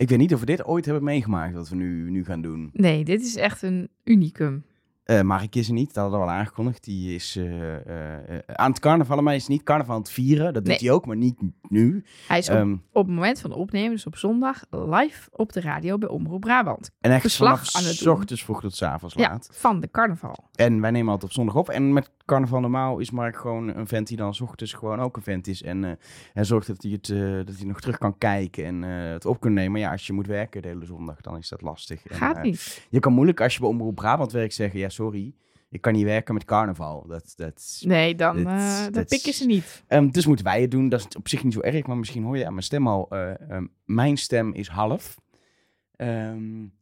Ik weet niet of we dit ooit hebben meegemaakt, wat we nu, nu gaan doen. Nee, dit is echt een unicum. Uh, Mark is er niet, dat hadden we al aangekondigd. Die is uh, uh, aan het carnaval, maar is niet carnaval aan het vieren. Dat doet hij ook, maar niet nu. Hij is op, Ehm, op het moment van opnemen, dus op zondag, live op de radio bij Omroep Brabant. en echt verslag vanaf aan het ochtends vroeg tot 's avonds Ja, laat. van de carnaval. En wij nemen altijd op zondag op. En met carnaval normaal is Mark gewoon een vent die dan 's ochtends gewoon ook een vent is. En eh, hij zorgt dat hij, het, eh, dat hij nog terug kan kijken en eh, het op kan nemen. Maar ja, als je moet werken de hele zondag, dan is dat lastig. En, Gaat niet. Je kan moeilijk als je bij Omroep Brabant werkt zeggen, ja sorry, ik kan niet werken met carnaval. Dat, dat, Nee, dan dat dit- pikken ze niet. Ehm, dus moeten wij het doen. Dat is op zich niet zo erg, maar misschien hoor je aan mijn stem al. eh, ehm, mijn stem is half. Ehm, en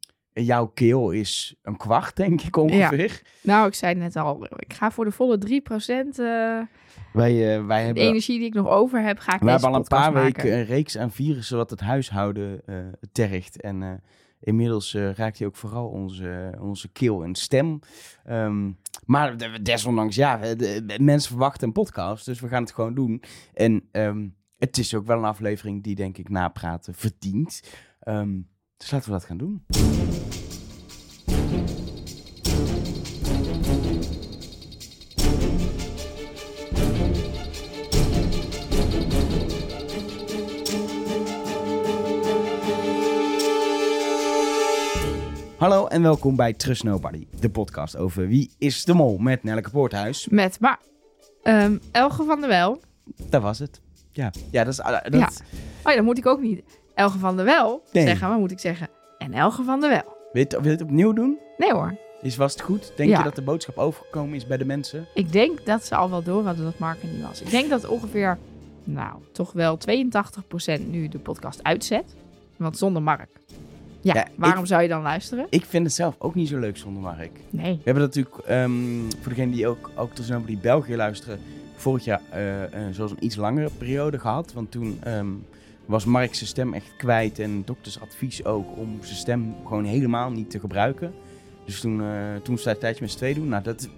jouw keel is een kwart, denk ik ongeveer. Nou, ik zei net al, ik ga voor de volle 3%. eh Wij, eh, wij de hebben, energie die ik nog over heb, ga ik we hebben al een paar maken. weken een reeks aan virussen wat het huishouden eh, tergt. En inmiddels raakt hij ook vooral onze, onze keel en stem. Ehm, maar de- desondanks, ja, de, de- mensen verwachten een podcast, dus we gaan het gewoon doen. En ehm, het is ook wel een aflevering die, denk ik, napraten verdient. Ehm, dus laten we dat gaan doen. Hallo en welkom bij Trust Nobody, de podcast over Wie is de Mol met Nelleke Poorthuis. Met, maar, ehm, Elge van der Wel. Dat was het. Ja, ja dat is... ah, dat, Ja. Oh ja, dan moet ik ook niet Elge van der Wel Nee. zeggen, maar moet ik zeggen en Elge van der Wel. Wil, je het, wil je het opnieuw doen? Nee hoor, Is was het goed? Denk Ja. je dat de boodschap overgekomen is bij de mensen? ik denk dat ze al wel door hadden dat Mark er niet was. Ik denk dat ongeveer, nou, toch wel 82% nu de podcast uitzet. Want zonder Mark. Ja, Ja, waarom zou je dan luisteren? Ik vind het zelf ook niet zo leuk zonder Mark. Nee. We hebben natuurlijk, ehm, voor degenen die ook, ook Trust Nobody België luisteren, vorig jaar eh eh, zoals een iets langere periode gehad. Want toen ehm, was Mark zijn stem echt kwijt en doktersadvies ook om zijn stem gewoon helemaal niet te gebruiken. Dus toen, eh toen een tijdje met z'n twee doen. Nou, dat,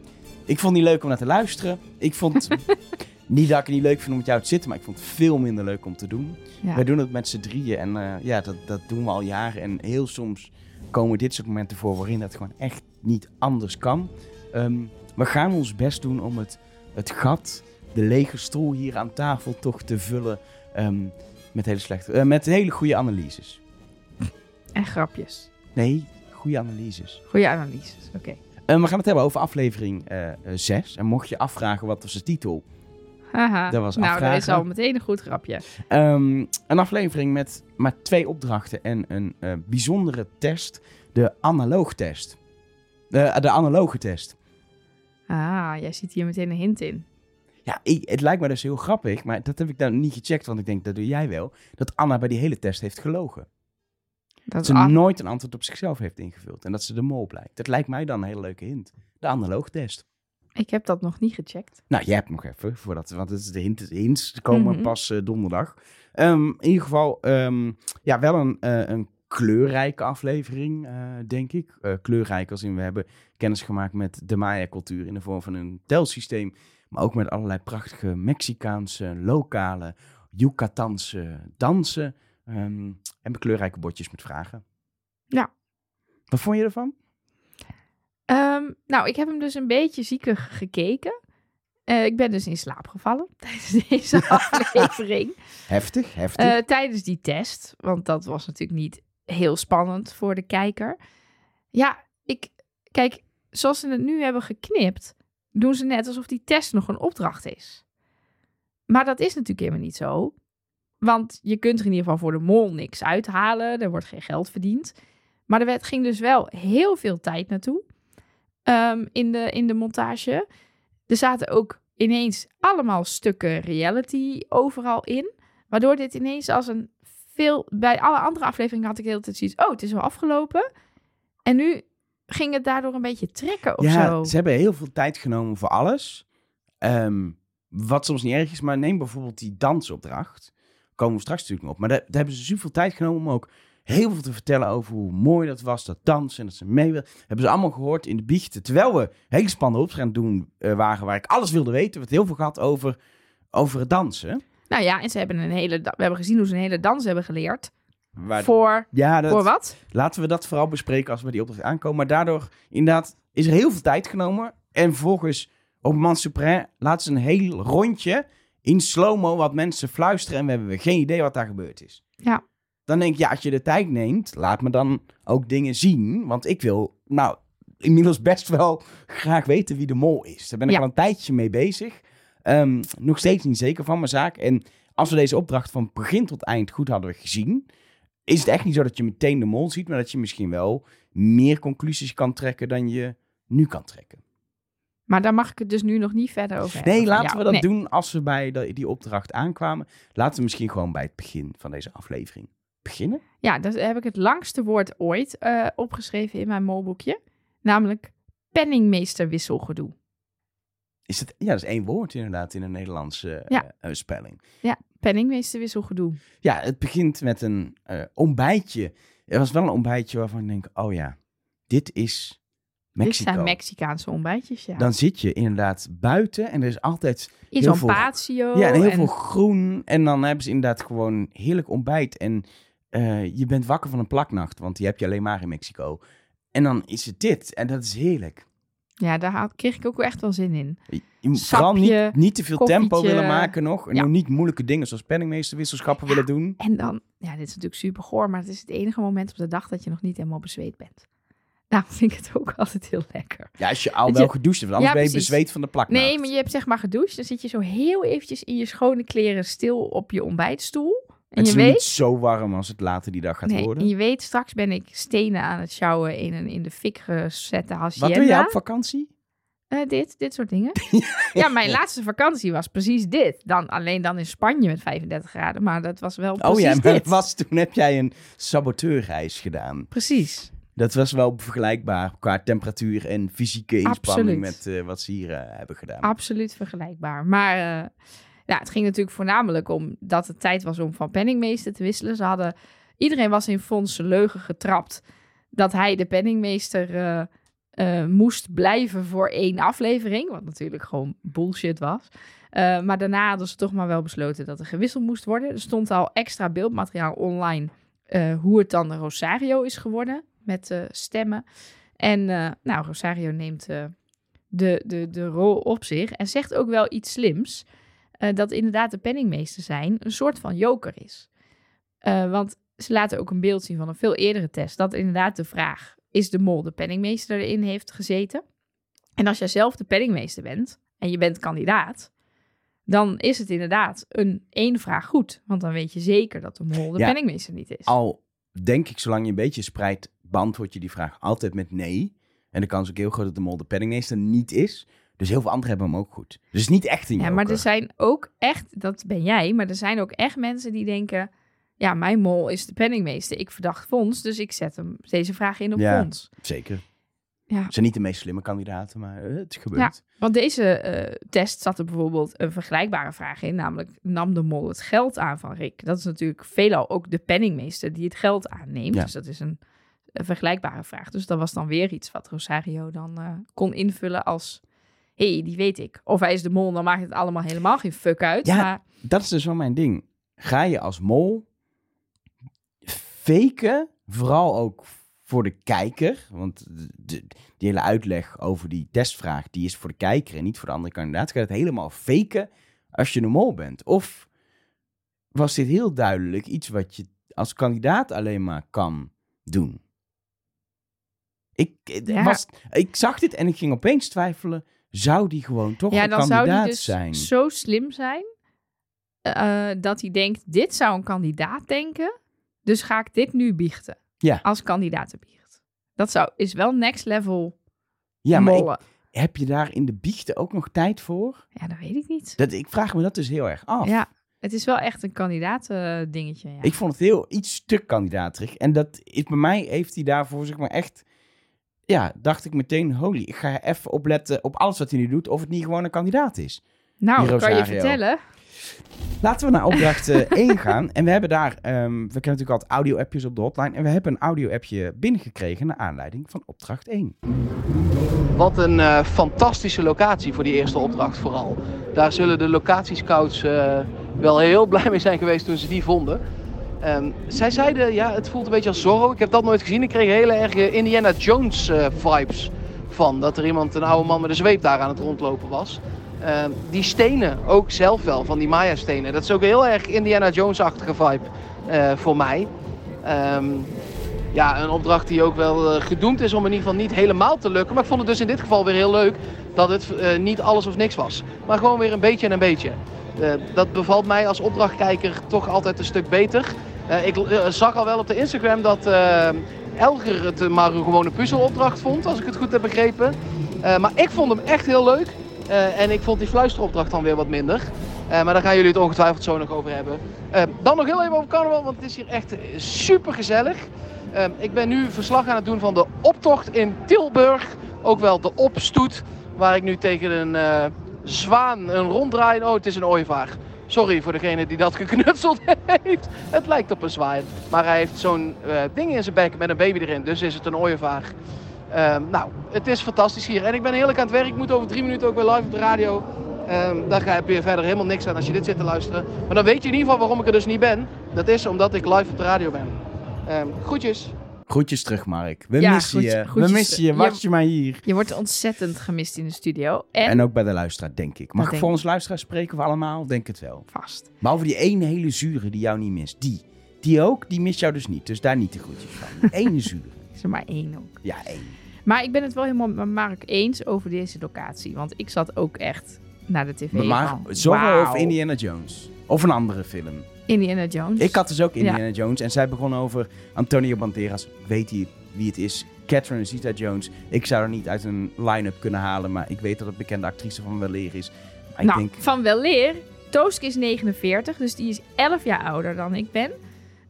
ik vond het niet leuk om naar te luisteren. Ik vond niet dat ik het niet leuk vind om met jou te zitten, maar ik vond het veel minder leuk om te doen. Ja. Wij doen het met z'n drieën en eh, ja, dat, dat doen we al jaren. En heel soms komen dit soort momenten voor waarin dat gewoon echt niet anders kan. Ehm, we gaan ons best doen om het, het gat, de lege stoel hier aan tafel toch te vullen ehm, met hele slechte, eh, met hele goede analyses. En grapjes. Nee, goede analyses. Goeie analyses, oké. Ehm, we gaan het hebben over aflevering 6. en mocht je afvragen wat was de titel, Haha. Dat was nou, dat is al meteen een goed grapje. Ehm, een aflevering met maar twee opdrachten en een eh, bijzondere test. De analoogtest. De, de analoge test. Ah, jij ziet hier meteen een hint in. Ja, ik- het lijkt me dus heel grappig, maar dat heb ik dan niet gecheckt, want ik denk, dat doe jij wel. Dat Anna bij die hele test heeft gelogen. Dat ze nooit een antwoord op zichzelf heeft ingevuld. En dat ze de mol blijkt. Dat lijkt mij dan een hele leuke hint. De analoogtest. Ik heb dat nog niet gecheckt. Nou, jij hebt nog even, voordat, want het is de, hint, de hints komen Mhm. pas eh, donderdag. Ehm, in ieder geval, ehm, ja, wel een, eh, een kleurrijke aflevering, eh, denk ik. Kleurrijk als in, we hebben kennis gemaakt met de Maya-cultuur in de vorm van een telsysteem. Maar ook met allerlei prachtige Mexicaanse, lokale, Yucatanse dansen. ehm, en kleurrijke bordjes met vragen. Ja. Wat vond je ervan? Ehm, nou, ik heb hem dus een beetje ziekig gekeken. Eh, ik ben dus in slaap gevallen tijdens deze aflevering. Heftig, heftig. Eh, tijdens die test. Want dat was natuurlijk niet heel spannend voor de kijker. Ja, ik... Kijk, zoals ze het nu hebben geknipt... doen ze net alsof die test nog een opdracht is. Maar dat is natuurlijk helemaal niet zo. Want je kunt er in ieder geval voor de mol niks uithalen. Er wordt geen geld verdiend. Maar er ging dus wel heel veel tijd naartoe. ehm, in, de, in de montage. Er zaten ook ineens allemaal stukken reality overal in. Waardoor dit ineens als een veel... Bij alle andere afleveringen had ik de hele tijd zoiets... Oh, het is wel afgelopen. En nu ging het daardoor een beetje trekken of ja, zo. ze hebben heel veel tijd genomen voor alles. Ehm, wat soms niet erg is, maar neem bijvoorbeeld die dansopdracht. Komen we straks natuurlijk nog op. Maar daar, daar hebben ze zoveel tijd genomen om ook heel veel te vertellen over hoe mooi dat was, dat dansen en dat ze mee wil. Hebben ze allemaal gehoord in de biechten. Terwijl we hele spannende het doen eh, waren, waar ik alles wilde weten. We hebben het heel veel gehad over, over het dansen. Nou ja, en ze hebben een hele... We hebben gezien hoe ze een hele dans hebben geleerd. Waar, Voor, ja, dat, voor wat? laten we dat vooral bespreken als we die opdracht aankomen. Maar daardoor, inderdaad, is er heel veel tijd genomen. En vervolgens, op Man Supreme, laten ze een heel rondje in slow-mo wat mensen fluisteren. En we hebben geen idee wat daar gebeurd is. Ja. Dan denk ik, ja, als je de tijd neemt, laat me dan ook dingen zien. Want ik wil, nou, inmiddels best wel graag weten wie de mol is. Daar ben ik Ja. al een tijdje mee bezig. Ehm, nog steeds niet zeker van mijn zaak. En als we deze opdracht van begin tot eind goed hadden gezien, is het echt niet zo dat je meteen de mol ziet, maar dat je misschien wel meer conclusies kan trekken dan je nu kan trekken. Maar daar mag ik het dus nu nog niet verder over hebben. Nee, laten we dat Nee. doen als we bij die opdracht aankwamen. Laten we misschien gewoon bij het begin van deze aflevering beginnen. Ja, daar heb ik het langste woord ooit eh, opgeschreven in mijn molboekje. Namelijk penningmeesterwisselgedoe. Is het, ja, dat is één woord inderdaad in een Nederlandse Ja. eh, eh, spelling. Penningmeesterwisselgedoe. Ja, het begint met een eh, ontbijtje. Het was wel een ontbijtje waarvan ik denk, oh ja, dit is Mexico. Dit zijn Mexicaanse ontbijtjes, ja. Dan zit je inderdaad buiten en er is altijd Iets heel van veel- patio. ja, en heel en- veel groen. En dan hebben ze inderdaad gewoon heerlijk ontbijt. En je bent wakker van een plaknacht, want die heb je alleen maar in Mexico. En dan is het dit. En dat is heerlijk. Ja, daar had, kreeg ik ook echt wel zin in. Je vooral niet, niet te veel tempo willen maken nog. En Ja. niet moeilijke dingen zoals penningmeesterwisselschappen Ja. willen doen. En dan, ja, dit is natuurlijk super goor, maar het is het enige moment op de dag dat je nog niet helemaal bezweet bent. Nou, vind ik het ook altijd heel lekker. Ja, als je al Dat wel je- gedoucht hebt, anders Ja, ben je bezweet van de plaknacht. Nee, maar je hebt zeg maar gedoucht. Dan zit je zo heel eventjes in je schone kleren stil op je ontbijtstoel. En het je is niet weet, zo warm als het later die dag gaat nee, worden. en je weet, straks ben ik stenen aan het sjouwen in een in de fik gezette hacienda. Wat doe je op vakantie? Eh, dit, dit soort dingen. ja, mijn laatste vakantie was precies dit. Dan, alleen dan in Spanje met 35 graden, maar dat was wel precies Oh ja, maar dit. was, toen heb jij een saboteurreis gedaan. Precies. Dat was wel vergelijkbaar qua temperatuur en fysieke inspanning Absoluut. met eh, wat ze hier eh, hebben gedaan. Absoluut vergelijkbaar. Maar ja, het ging natuurlijk voornamelijk om dat het tijd was om van penningmeester te wisselen. Ze hadden, iedereen was in Fons leugen getrapt dat hij de penningmeester eh, eh, moest blijven voor één aflevering. Wat natuurlijk gewoon bullshit was. Eh, maar daarna hadden ze toch maar wel besloten dat er gewisseld moest worden. Er stond al extra beeldmateriaal online hoe het dan de Rosario is geworden met stemmen. En nou, Rosario neemt de, de, de rol op zich en zegt ook wel iets slims. Eh, dat inderdaad de penningmeester zijn een soort van joker is. Eh, want ze laten ook een beeld zien van een veel eerdere test. Dat inderdaad de vraag, is de mol de penningmeester erin heeft gezeten? En als jij zelf de penningmeester bent en je bent kandidaat, dan is het inderdaad een één vraag goed. Want dan weet je zeker dat de mol de Ja. penningmeester niet is. Al denk ik, zolang je een beetje spreidt, beantwoord je die vraag altijd met nee. En de kans is ook heel groot dat de mol de penningmeester niet is. Dus heel veel anderen hebben hem ook goed. Dus niet echt een Ja, joker. maar er zijn ook echt, dat ben jij, maar er zijn ook echt mensen die denken: ja, mijn mol is de penningmeester. Ik verdacht Fons, dus ik zet hem deze vraag in op Ja. Fons. Zeker. Ja. Het zijn niet de meest slimme kandidaten, maar eh, het gebeurt. Want deze eh, test zat er bijvoorbeeld een vergelijkbare vraag in, namelijk nam de mol het geld aan van Rick? Dat is natuurlijk veelal ook de penningmeester die het geld aanneemt. Ja. Dus dat is een, een vergelijkbare vraag. Dus dat was dan weer iets wat Rosario dan eh, kon invullen als. Hey, die weet ik. Of hij is de mol, dan maakt het allemaal helemaal geen fuck uit. Ja, maar Dat is dus wel mijn ding. Ga je als mol faken, vooral ook voor de kijker, want de, die hele uitleg over die testvraag, die is voor de kijker en niet voor de andere kandidaat. Ga je het helemaal faken als je een mol bent? Of was dit heel duidelijk iets wat je als kandidaat alleen maar kan doen? Ik, Ja. was, ik zag dit en ik ging opeens twijfelen, zou die gewoon toch Ja, een dan zou kandidaat hij dus zijn? zo slim zijn eh, dat hij denkt: dit zou een kandidaat denken, dus ga ik dit nu biechten. Ja. Als kandidatenbiecht. Dat zou, is wel next level Ja, maar ik, heb je daar in de biechten ook nog tijd voor? Ja, dat weet ik niet. Dat, ik vraag me dat dus heel erg af. Ja, het is wel echt een kandidaten dingetje. Ja. Ik vond het heel iets stuk kandidaterig. En dat is bij mij heeft hij daarvoor zeg maar echt... Ja, dacht ik meteen, holy, ik ga even opletten op alles wat hij nu doet, of het niet gewoon een kandidaat is. nou, die kan je vertellen? Laten we naar opdracht eh, 1 gaan. En we hebben daar, ehm, we kennen natuurlijk altijd audio-appjes op de hotline. En we hebben een audio-appje binnengekregen naar aanleiding van opdracht 1. Wat een eh, fantastische locatie voor die eerste opdracht vooral. Daar zullen de locatiescouts eh wel heel blij mee zijn geweest toen ze die vonden. Ehm, zij zeiden, ja, het voelt een beetje als Zorro. Ik heb dat nooit gezien. Ik kreeg hele erg Indiana Jones eh, vibes van. Dat er iemand, een oude man met een zweep daar aan het rondlopen was. Ehm, die stenen, ook zelf wel, van die Maya stenen. Dat is ook heel erg Indiana Jones-achtige vibe eh, voor mij. Ehm, ja, een opdracht die ook wel eh, gedoemd is om in ieder geval niet helemaal te lukken. Maar ik vond het dus in dit geval weer heel leuk dat het eh, niet alles of niks was. Maar gewoon weer een beetje en een beetje. Eh, dat bevalt mij als opdrachtkijker toch altijd een stuk beter. Ik zag al wel op de Instagram dat Elger het maar een gewone puzzelopdracht vond, als ik het goed heb begrepen. Maar ik vond hem echt heel leuk. En ik vond die fluisteropdracht dan weer wat minder. Maar daar gaan jullie het ongetwijfeld zo nog over hebben. Dan nog heel even over carnaval, want het is hier echt super gezellig. Ik ben nu verslag aan het doen van de optocht in Tilburg. Ook wel de opstoet, waar ik nu tegen een eh, zwaan een ronddraai. Oh, het is een ooievaar. Sorry voor degene die dat geknutseld heeft. Het lijkt op een zwaan. Maar hij heeft zo'n eh, ding in zijn bek met een baby erin. Dus is het een ooievaar. Ehm, nou, het is fantastisch hier. En ik ben heerlijk aan het werk. Ik moet over drie minuten ook weer live op de radio. Ehm, daar heb je verder helemaal niks aan als je dit zit te luisteren. Maar dan weet je in ieder geval waarom ik er dus niet ben. Dat is omdat ik live op de radio ben. Ehm groetjes. Groetjes terug, Mark. We Ja, missen je. We missen je. Wacht je maar hier. Je wordt ontzettend gemist in de studio. En, En ook bij de luisteraar, denk ik. Mag ik voor ons luisteraar spreken we allemaal? Denk het wel. vast. Behalve die ene hele zure die jou niet mist. Die. Die ook, die mist jou dus niet. Dus daar niet de groetjes van. Die ene zure. Is er maar één ook. Ja, één. Maar ik ben het wel helemaal met Mark eens over deze locatie. Want ik zat ook echt naar de tv Maar Zorro wauw, of Indiana Jones? Of een andere film. Indiana Jones. Ik had dus ook Indiana Jones. En zij begon over Antonio Banderas. Weet hij wie het is? Catherine Zeta-Jones. Ik zou er niet uit een line-up kunnen halen. Maar ik weet dat het bekende actrice van Weleer is. Maar ik nou, denk... van weleer. Is 49, dus die is 11 jaar ouder dan ik ben.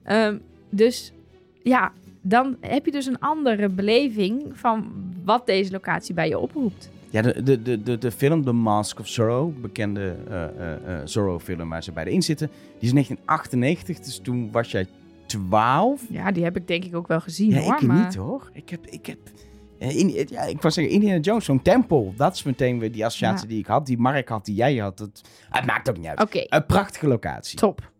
Ehm, dus ja, dan heb je dus een andere beleving van wat deze locatie bij je oproept. Ja, de, de, de, de, film The Mask of Zorro, bekende eh, Zorro-film waar ze beide in zitten, die is 1998, dus toen was jij 12. Ja, die heb ik denk ik ook wel gezien Ja, hoor. ik maar... niet hoor. Ik heb, ik heb, in, ja, ik wou zeggen Indiana Jones, zo'n tempel. Dat is meteen weer die associatie Ja. die ik had, die Mark had, die jij had. Het, het maakt ook niet uit. Oké, Een prachtige locatie. top.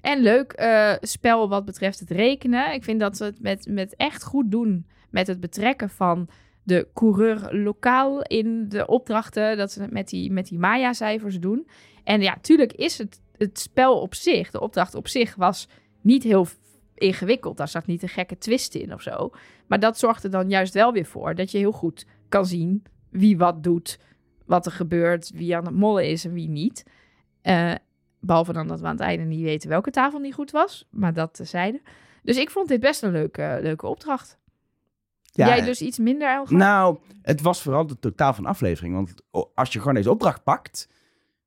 En leuk eh, spel wat betreft het rekenen. Ik vind dat ze het met, met echt goed doen met het betrekken van de coureur lokaal in de opdrachten. Dat ze met die, met die Maya-cijfers doen. En ja, tuurlijk is het, het spel op zich, de opdracht op zich, was niet heel ingewikkeld. Daar zat niet een gekke twist in of zo. Maar dat zorgt er dan juist wel weer voor dat je heel goed kan zien wie wat doet, wat er gebeurt, wie aan het mollen is en wie niet. Eh, behalve dan dat we aan het einde niet weten welke tafel niet goed was, maar dat tezijde. Dus ik vond dit best een leuke, leuke opdracht. Ja, Jij dus iets minder, Elga? Nou, het was vooral de totaal van aflevering. Want als je gewoon deze opdracht pakt,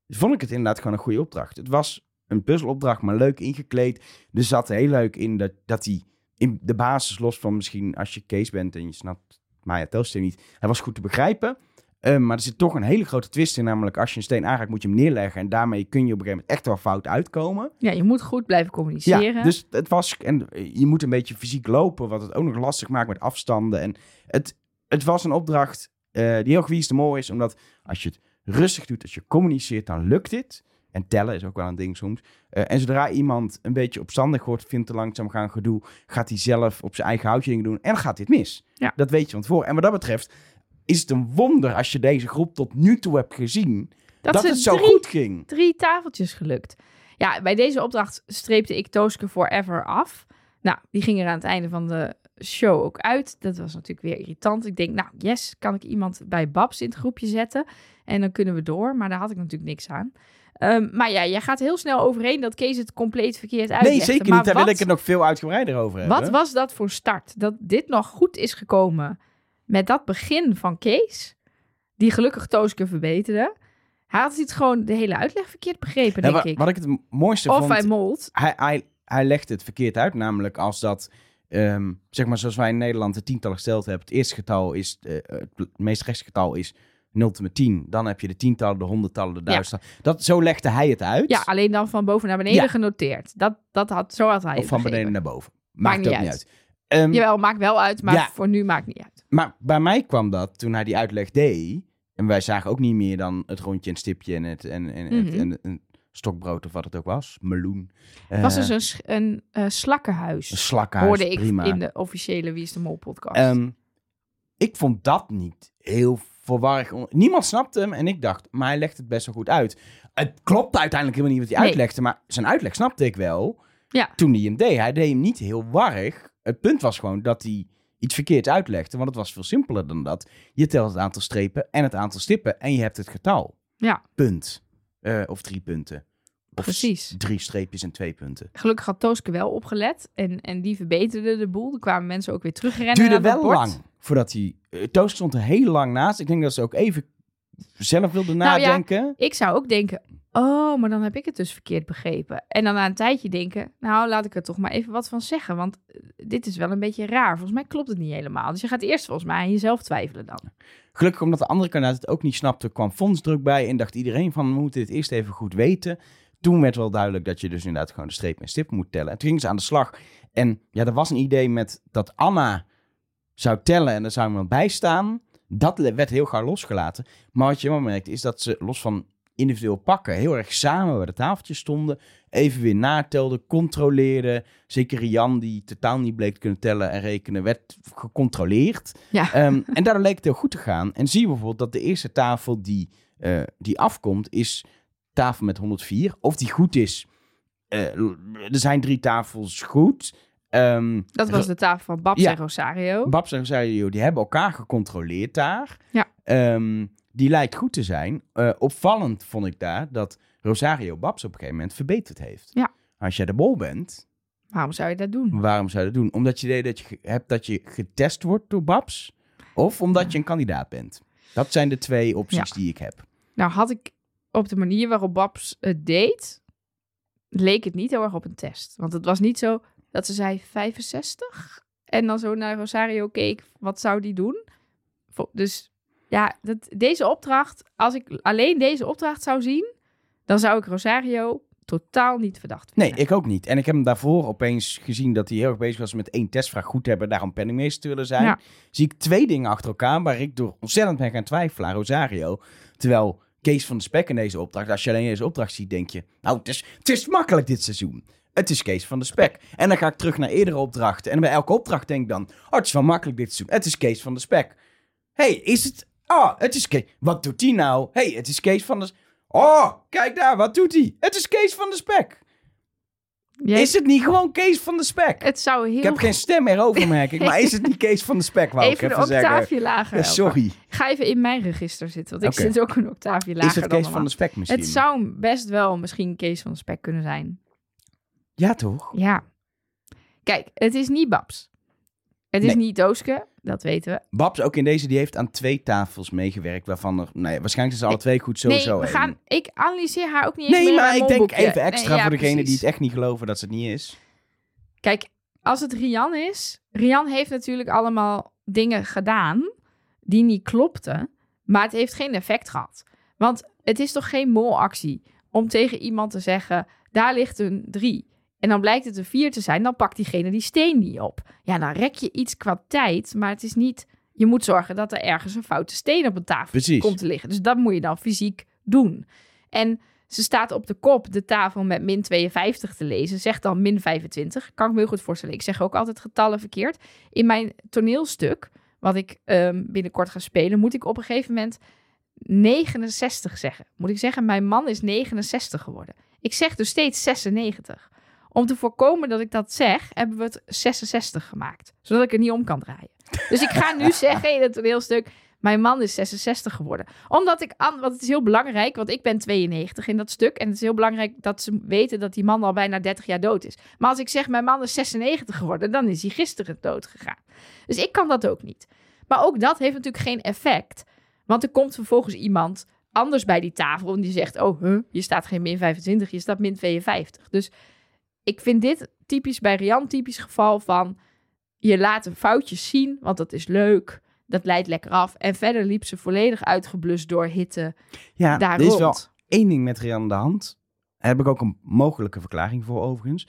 vond ik het inderdaad gewoon een goede opdracht. Het was een puzzelopdracht, maar leuk ingekleed. Er zat heel leuk in dat, dat hij in de basis, los van misschien als je Kees bent en je snapt Maya Telstra niet, hij was goed te begrijpen. Eh, maar er zit toch een hele grote twist in, namelijk als je een steen aanraakt, moet je hem neerleggen. En daarmee kun je op een gegeven moment echt wel fout uitkomen. Ja, je moet goed blijven communiceren. Ja, dus het was. En je moet een beetje fysiek lopen, wat het ook nog lastig maakt met afstanden. En het, het was een opdracht eh, die heel gewiest mooi is, omdat als je het rustig doet, als je communiceert, dan lukt dit. En tellen is ook wel een ding soms. Eh, en zodra iemand een beetje opstandig wordt, vindt te langzaam gaan gedoe, gaat hij zelf op zijn eigen houtje dingen doen en gaat dit mis. Ja. Dat weet je van tevoren. En wat dat betreft is het een wonder als je deze groep tot nu toe hebt gezien, dat, het zo drie, goed ging. drie tafeltjes gelukt. Ja, bij deze opdracht streepte ik Tooske Forever af. Nou, die ging er aan het einde van de show ook uit. Dat was natuurlijk weer irritant. Ik denk, nou, yes, kan ik iemand bij Babs in het groepje zetten? En dan kunnen we door. Maar daar had ik natuurlijk niks aan. Ehm, maar ja, jij gaat heel snel overheen dat Kees het compleet verkeerd uitlegde. Nee, zeker maar niet. Daar wil wat- ik het nog veel uitgebreider over hebben. Wat was dat voor start? Dat dit nog goed is gekomen met dat begin van Kees, die gelukkig Tooske verbeterde. Hij had het gewoon de hele uitleg verkeerd begrepen, denk ik. Wat ik het mooiste of vond, hij molt. hij, hij, hij legt het verkeerd uit. Namelijk als dat, ehm, zeg maar zoals wij in Nederland de tientallen gesteld hebben. Het eerste getal is, eh, het meest rechtse getal is 0 tot met 10. Dan heb je de tientallen, de honderdtallen, de duizendtallen. Dat, zo legde hij het uit. Ja, alleen dan van boven naar beneden Ja. genoteerd. Dat, dat had, zo had hij of het van beneden naar boven. Maakt Maakt, niet ook uit. niet uit. Ehm, Jawel, maakt wel uit, maar Ja. voor nu maakt niet uit. Maar bij mij kwam dat toen hij die uitleg deed. En wij zagen ook niet meer dan het rondje en stipje en het, en, en, Mhm. en, en stokbrood of wat het ook was. Meloen. Het was Eh, dus een, sch- een eh, slakkenhuis. een slakkenhuis, hoorde ik prima. in de officiële Wie is de Mol podcast. Ehm, ik vond dat niet heel verwarrig. Niemand snapte hem en ik dacht, maar hij legt het best wel goed uit. Het klopte uiteindelijk helemaal niet wat hij Nee. uitlegde, maar zijn uitleg snapte ik wel. Ja. Toen hij hem deed. Hij deed hem niet heel warrig. Het punt was gewoon dat hij iets verkeerd uitlegde, want het was veel simpeler dan dat. Je telt het aantal strepen en het aantal stippen en je hebt het getal. Ja. Punt. Eh, of drie punten. Of Precies. drie streepjes en twee punten. Gelukkig had Tooske wel opgelet en, en die verbeterde de boel. Er kwamen mensen ook weer terugrennen duurde naar wel bord. lang voordat hij... Uh, Toast stond er heel lang naast. Ik denk dat ze ook even zelf wilde Nou ja, nadenken. Ik zou ook denken, oh, maar dan heb ik het dus verkeerd begrepen. En dan na een tijdje denken, nou, laat ik er toch maar even wat van zeggen. Want eh, dit is wel een beetje raar. Volgens mij klopt het niet helemaal. Dus je gaat eerst volgens mij aan jezelf twijfelen dan. Gelukkig omdat de andere kandidaat het ook niet snapte, kwam fondsdruk bij en dacht iedereen van, we moeten dit eerst even goed weten. Toen werd wel duidelijk dat je dus inderdaad gewoon de streep en stip moet tellen. En toen gingen ze aan de slag. En ja, er was een idee met dat Anna zou tellen en er zou iemand bij staan. Dat werd heel gauw losgelaten. Maar wat je wel merkt is dat ze los van individueel pakken heel erg samen bij de tafeltjes stonden. Even weer natelden, controleerden. Zeker Rian, die totaal niet bleek te kunnen tellen en rekenen, werd gecontroleerd. Ja. Ehm, en daardoor leek het heel goed te gaan. En zie je bijvoorbeeld dat de eerste tafel die, eh, die afkomt, is tafel met 104. Of die goed is. eh, er zijn drie tafels goed. Ehm, Dat was de tafel van Babs Ja. en Rosario. Babs en Rosario, die hebben elkaar gecontroleerd daar. Ja. Ehm, die lijkt goed te zijn. Eh, opvallend vond ik daar dat Rosario Babs op een gegeven moment verbeterd heeft. Ja. Als jij de bol bent, Waarom zou je dat doen? waarom zou je dat doen? Omdat je idee dat je hebt dat je getest wordt door Babs? Of omdat je een kandidaat bent? Dat zijn de twee opties die ik heb. Nou had ik op de manier waarop Babs het deed, leek het niet heel erg op een test. Want het was niet zo dat ze zei 65 en dan zo naar Rosario keek, wat zou die doen? Dus ja, dat, deze opdracht, als ik alleen deze opdracht zou zien, dan zou ik Rosario totaal niet verdacht Nee, vinden. ik ook niet. En ik heb hem daarvoor opeens gezien dat hij heel erg bezig was met één testvraag goed hebben, daarom penningmeester te willen zijn. Ja. Zie ik twee dingen achter elkaar waar ik door ontzettend ben gaan twijfelen aan Rosario. Terwijl Kees van de Spek in deze opdracht, als je alleen deze opdracht ziet, denk je, nou, het is, het is makkelijk dit seizoen. Het is Kees van de Spek. En dan ga ik terug naar eerdere opdrachten. En bij elke opdracht denk ik dan, oh, het is wel makkelijk dit seizoen. Het is Kees van de Spek. hey, is het... Oh, het is Kees. Wat doet hij nou? hey, het is Kees van de... Oh, kijk daar, wat doet hij? Het is Kees van de Spek. Jij- Is het niet gewoon Kees van de Spek? het zou heel Ik heb geen stem meer over, merk ik. Maar is het niet Kees van de Spek, wou ik even de even zeggen. octaafje lager. Ja, sorry. Ik ga even in mijn register zitten, want ik zit ook een octaafje lager Is het Kees van de Spek misschien? Het zou best wel misschien Kees van de Spek kunnen zijn. Ja, toch? Ja. Kijk, het is niet Babs. Het is Nee. niet Dooske, dat weten we. Babs, ook in deze, die heeft aan twee tafels meegewerkt. Waarvan er, nee, waarschijnlijk zijn ze alle twee goed sowieso. nee, we één. gaan, ik analyseer haar ook niet eens Nee, meer in maar mijn ik denk molboekje. even extra Nee, ja, voor degene die het echt niet geloven dat ze het niet is. Kijk, als het Rian is... Rian heeft natuurlijk allemaal dingen gedaan die niet klopten. Maar het heeft geen effect gehad. Want het is toch geen molactie om tegen iemand te zeggen... daar ligt een drie. En dan blijkt het een vier te zijn, dan pakt diegene die steen niet op. Ja, dan rek je iets qua tijd, maar het is niet... Je moet zorgen dat er ergens een foute steen op een tafel Precies. komt te liggen. Dus dat moet je dan fysiek doen. En ze staat op de kop de tafel met min 52 te lezen. Zegt dan min 25. Kan ik me heel goed voorstellen. Ik zeg ook altijd getallen verkeerd. In mijn toneelstuk, wat ik ehm, binnenkort ga spelen, moet ik op een gegeven moment 69 zeggen. Moet ik zeggen, mijn man is 69 geworden. Ik zeg dus steeds 96. Om te voorkomen dat ik dat zeg, hebben we het 66 gemaakt. Zodat ik er niet om kan draaien. Dus ik ga nu zeggen in het toneelstuk, mijn man is 66 geworden. Omdat ik, want het is heel belangrijk, want ik ben 92 in dat stuk. En het is heel belangrijk dat ze weten dat die man al bijna 30 jaar dood is. Maar als ik zeg, mijn man is 96 geworden, dan is hij gisteren dood gegaan. Dus ik kan dat ook niet. Maar ook dat heeft natuurlijk geen effect. Want er komt vervolgens iemand anders bij die tafel en die zegt, oh, huh, je staat geen min 25, je staat min 52. Dus ik vind dit typisch bij Rian typisch geval van, je laat een foutjes zien, want dat is leuk. Dat leidt lekker af. En verder liep ze volledig uitgeblust door hitte Ja, daar er is wel één ding met Rian aan de hand. Daar heb ik ook een mogelijke verklaring voor overigens.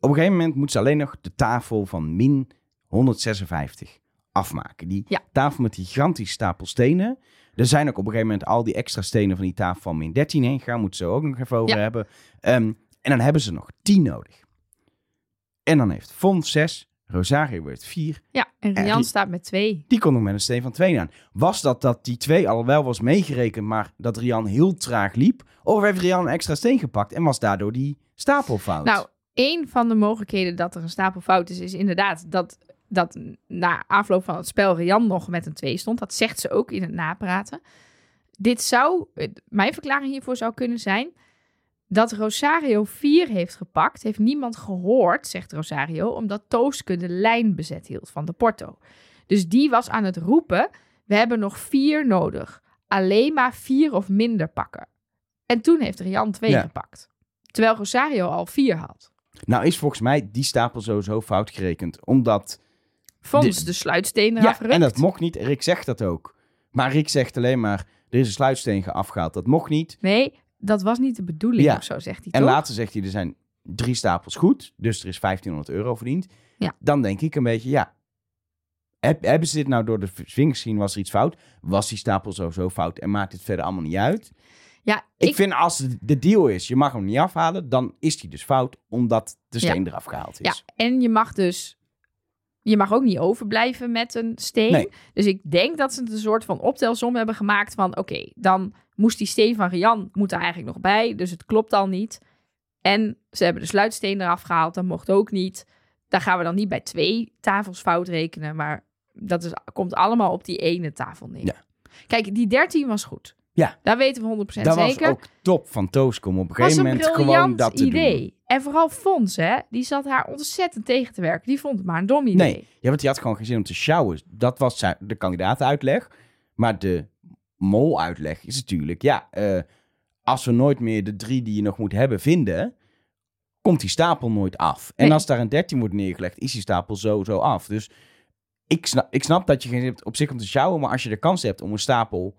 Op een gegeven moment moet ze alleen nog de tafel van min 156 afmaken. Die Ja. tafel met die gigantische stapel stenen. Er zijn ook op een gegeven moment al die extra stenen van die tafel van min 13 heen gegaan. Moeten ze ook nog even over Ja. hebben. Ehm, en dan hebben ze nog 10 nodig. En dan heeft Fons 6, Rosario heeft 4. Ja, en Rian staat met twee. Die kon nog met een steen van 2 aan. Was dat dat die twee al wel was meegerekend, maar dat Rian heel traag liep? Of heeft Rian een extra steen gepakt en was daardoor die stapel fout? Nou, één van de mogelijkheden dat er een stapel fout is, is inderdaad dat, dat na afloop van het spel Rian nog met een 2 stond. Dat zegt ze ook in het napraten. Dit zou, mijn verklaring hiervoor zou kunnen zijn dat Rosario 4 heeft gepakt. Heeft niemand gehoord, zegt Rosario, omdat Tooske de lijn bezet hield van de Porto. Dus die was aan het roepen, we hebben nog vier nodig. Alleen maar vier of minder pakken. En toen heeft Rian 2 Ja. gepakt. Terwijl Rosario al 4 had. nou is volgens mij die stapel sowieso fout gerekend. Omdat, Fons De- de, sluitsteen eraf ja, en dat mocht niet. Rick zegt dat ook. Maar Rick zegt alleen maar, er is een sluitsteen afgehaald. Dat mocht niet. Nee, dat was niet de bedoeling Ja. of zo, zegt hij En toch? later zegt hij, er zijn drie stapels goed. Dus er is 1500 euro verdiend. Ja. Dan denk ik een beetje, ja. Heb, hebben ze dit nou door de vingers gezien? Was er iets fout? Was die stapel sowieso fout? En maakt het verder allemaal niet uit? Ja, Ik, ik, vind als de, de deal is, je mag hem niet afhalen, dan is die dus fout, omdat de Ja. steen eraf gehaald ja, is. en je mag dus... Je mag ook niet overblijven met een steen. Nee. Dus ik denk dat ze een soort van optelsom hebben gemaakt van... Oké, dan moest die steen van Rian moet er eigenlijk nog bij. Dus het klopt al niet. En ze hebben de sluitsteen eraf gehaald. Dat mocht ook niet. Daar gaan we dan niet bij twee tafels fout rekenen. Maar dat is, komt allemaal op die ene tafel neer. Ja. Kijk, die 13 was goed. Ja. Daar weten we 100% Dat was zeker. ook top van Toosk om op een was gegeven een moment gewoon dat te idee. doen. En vooral Fons, hè, die zat haar ontzettend tegen te werken. Die vond het maar een dom idee. Nee, ja, want die had gewoon geen zin om te sjouwen. Dat was zijn- de kandidaatenuitleg. Maar de mol-uitleg is natuurlijk, ja, eh, als we nooit meer de drie die je nog moet hebben vinden, komt die stapel nooit af. En Nee. als daar een 13 wordt neergelegd, is die stapel sowieso af. Dus ik snap, ik snap dat je geen hebt op zich om te sjouwen, maar als je de kans hebt om een stapel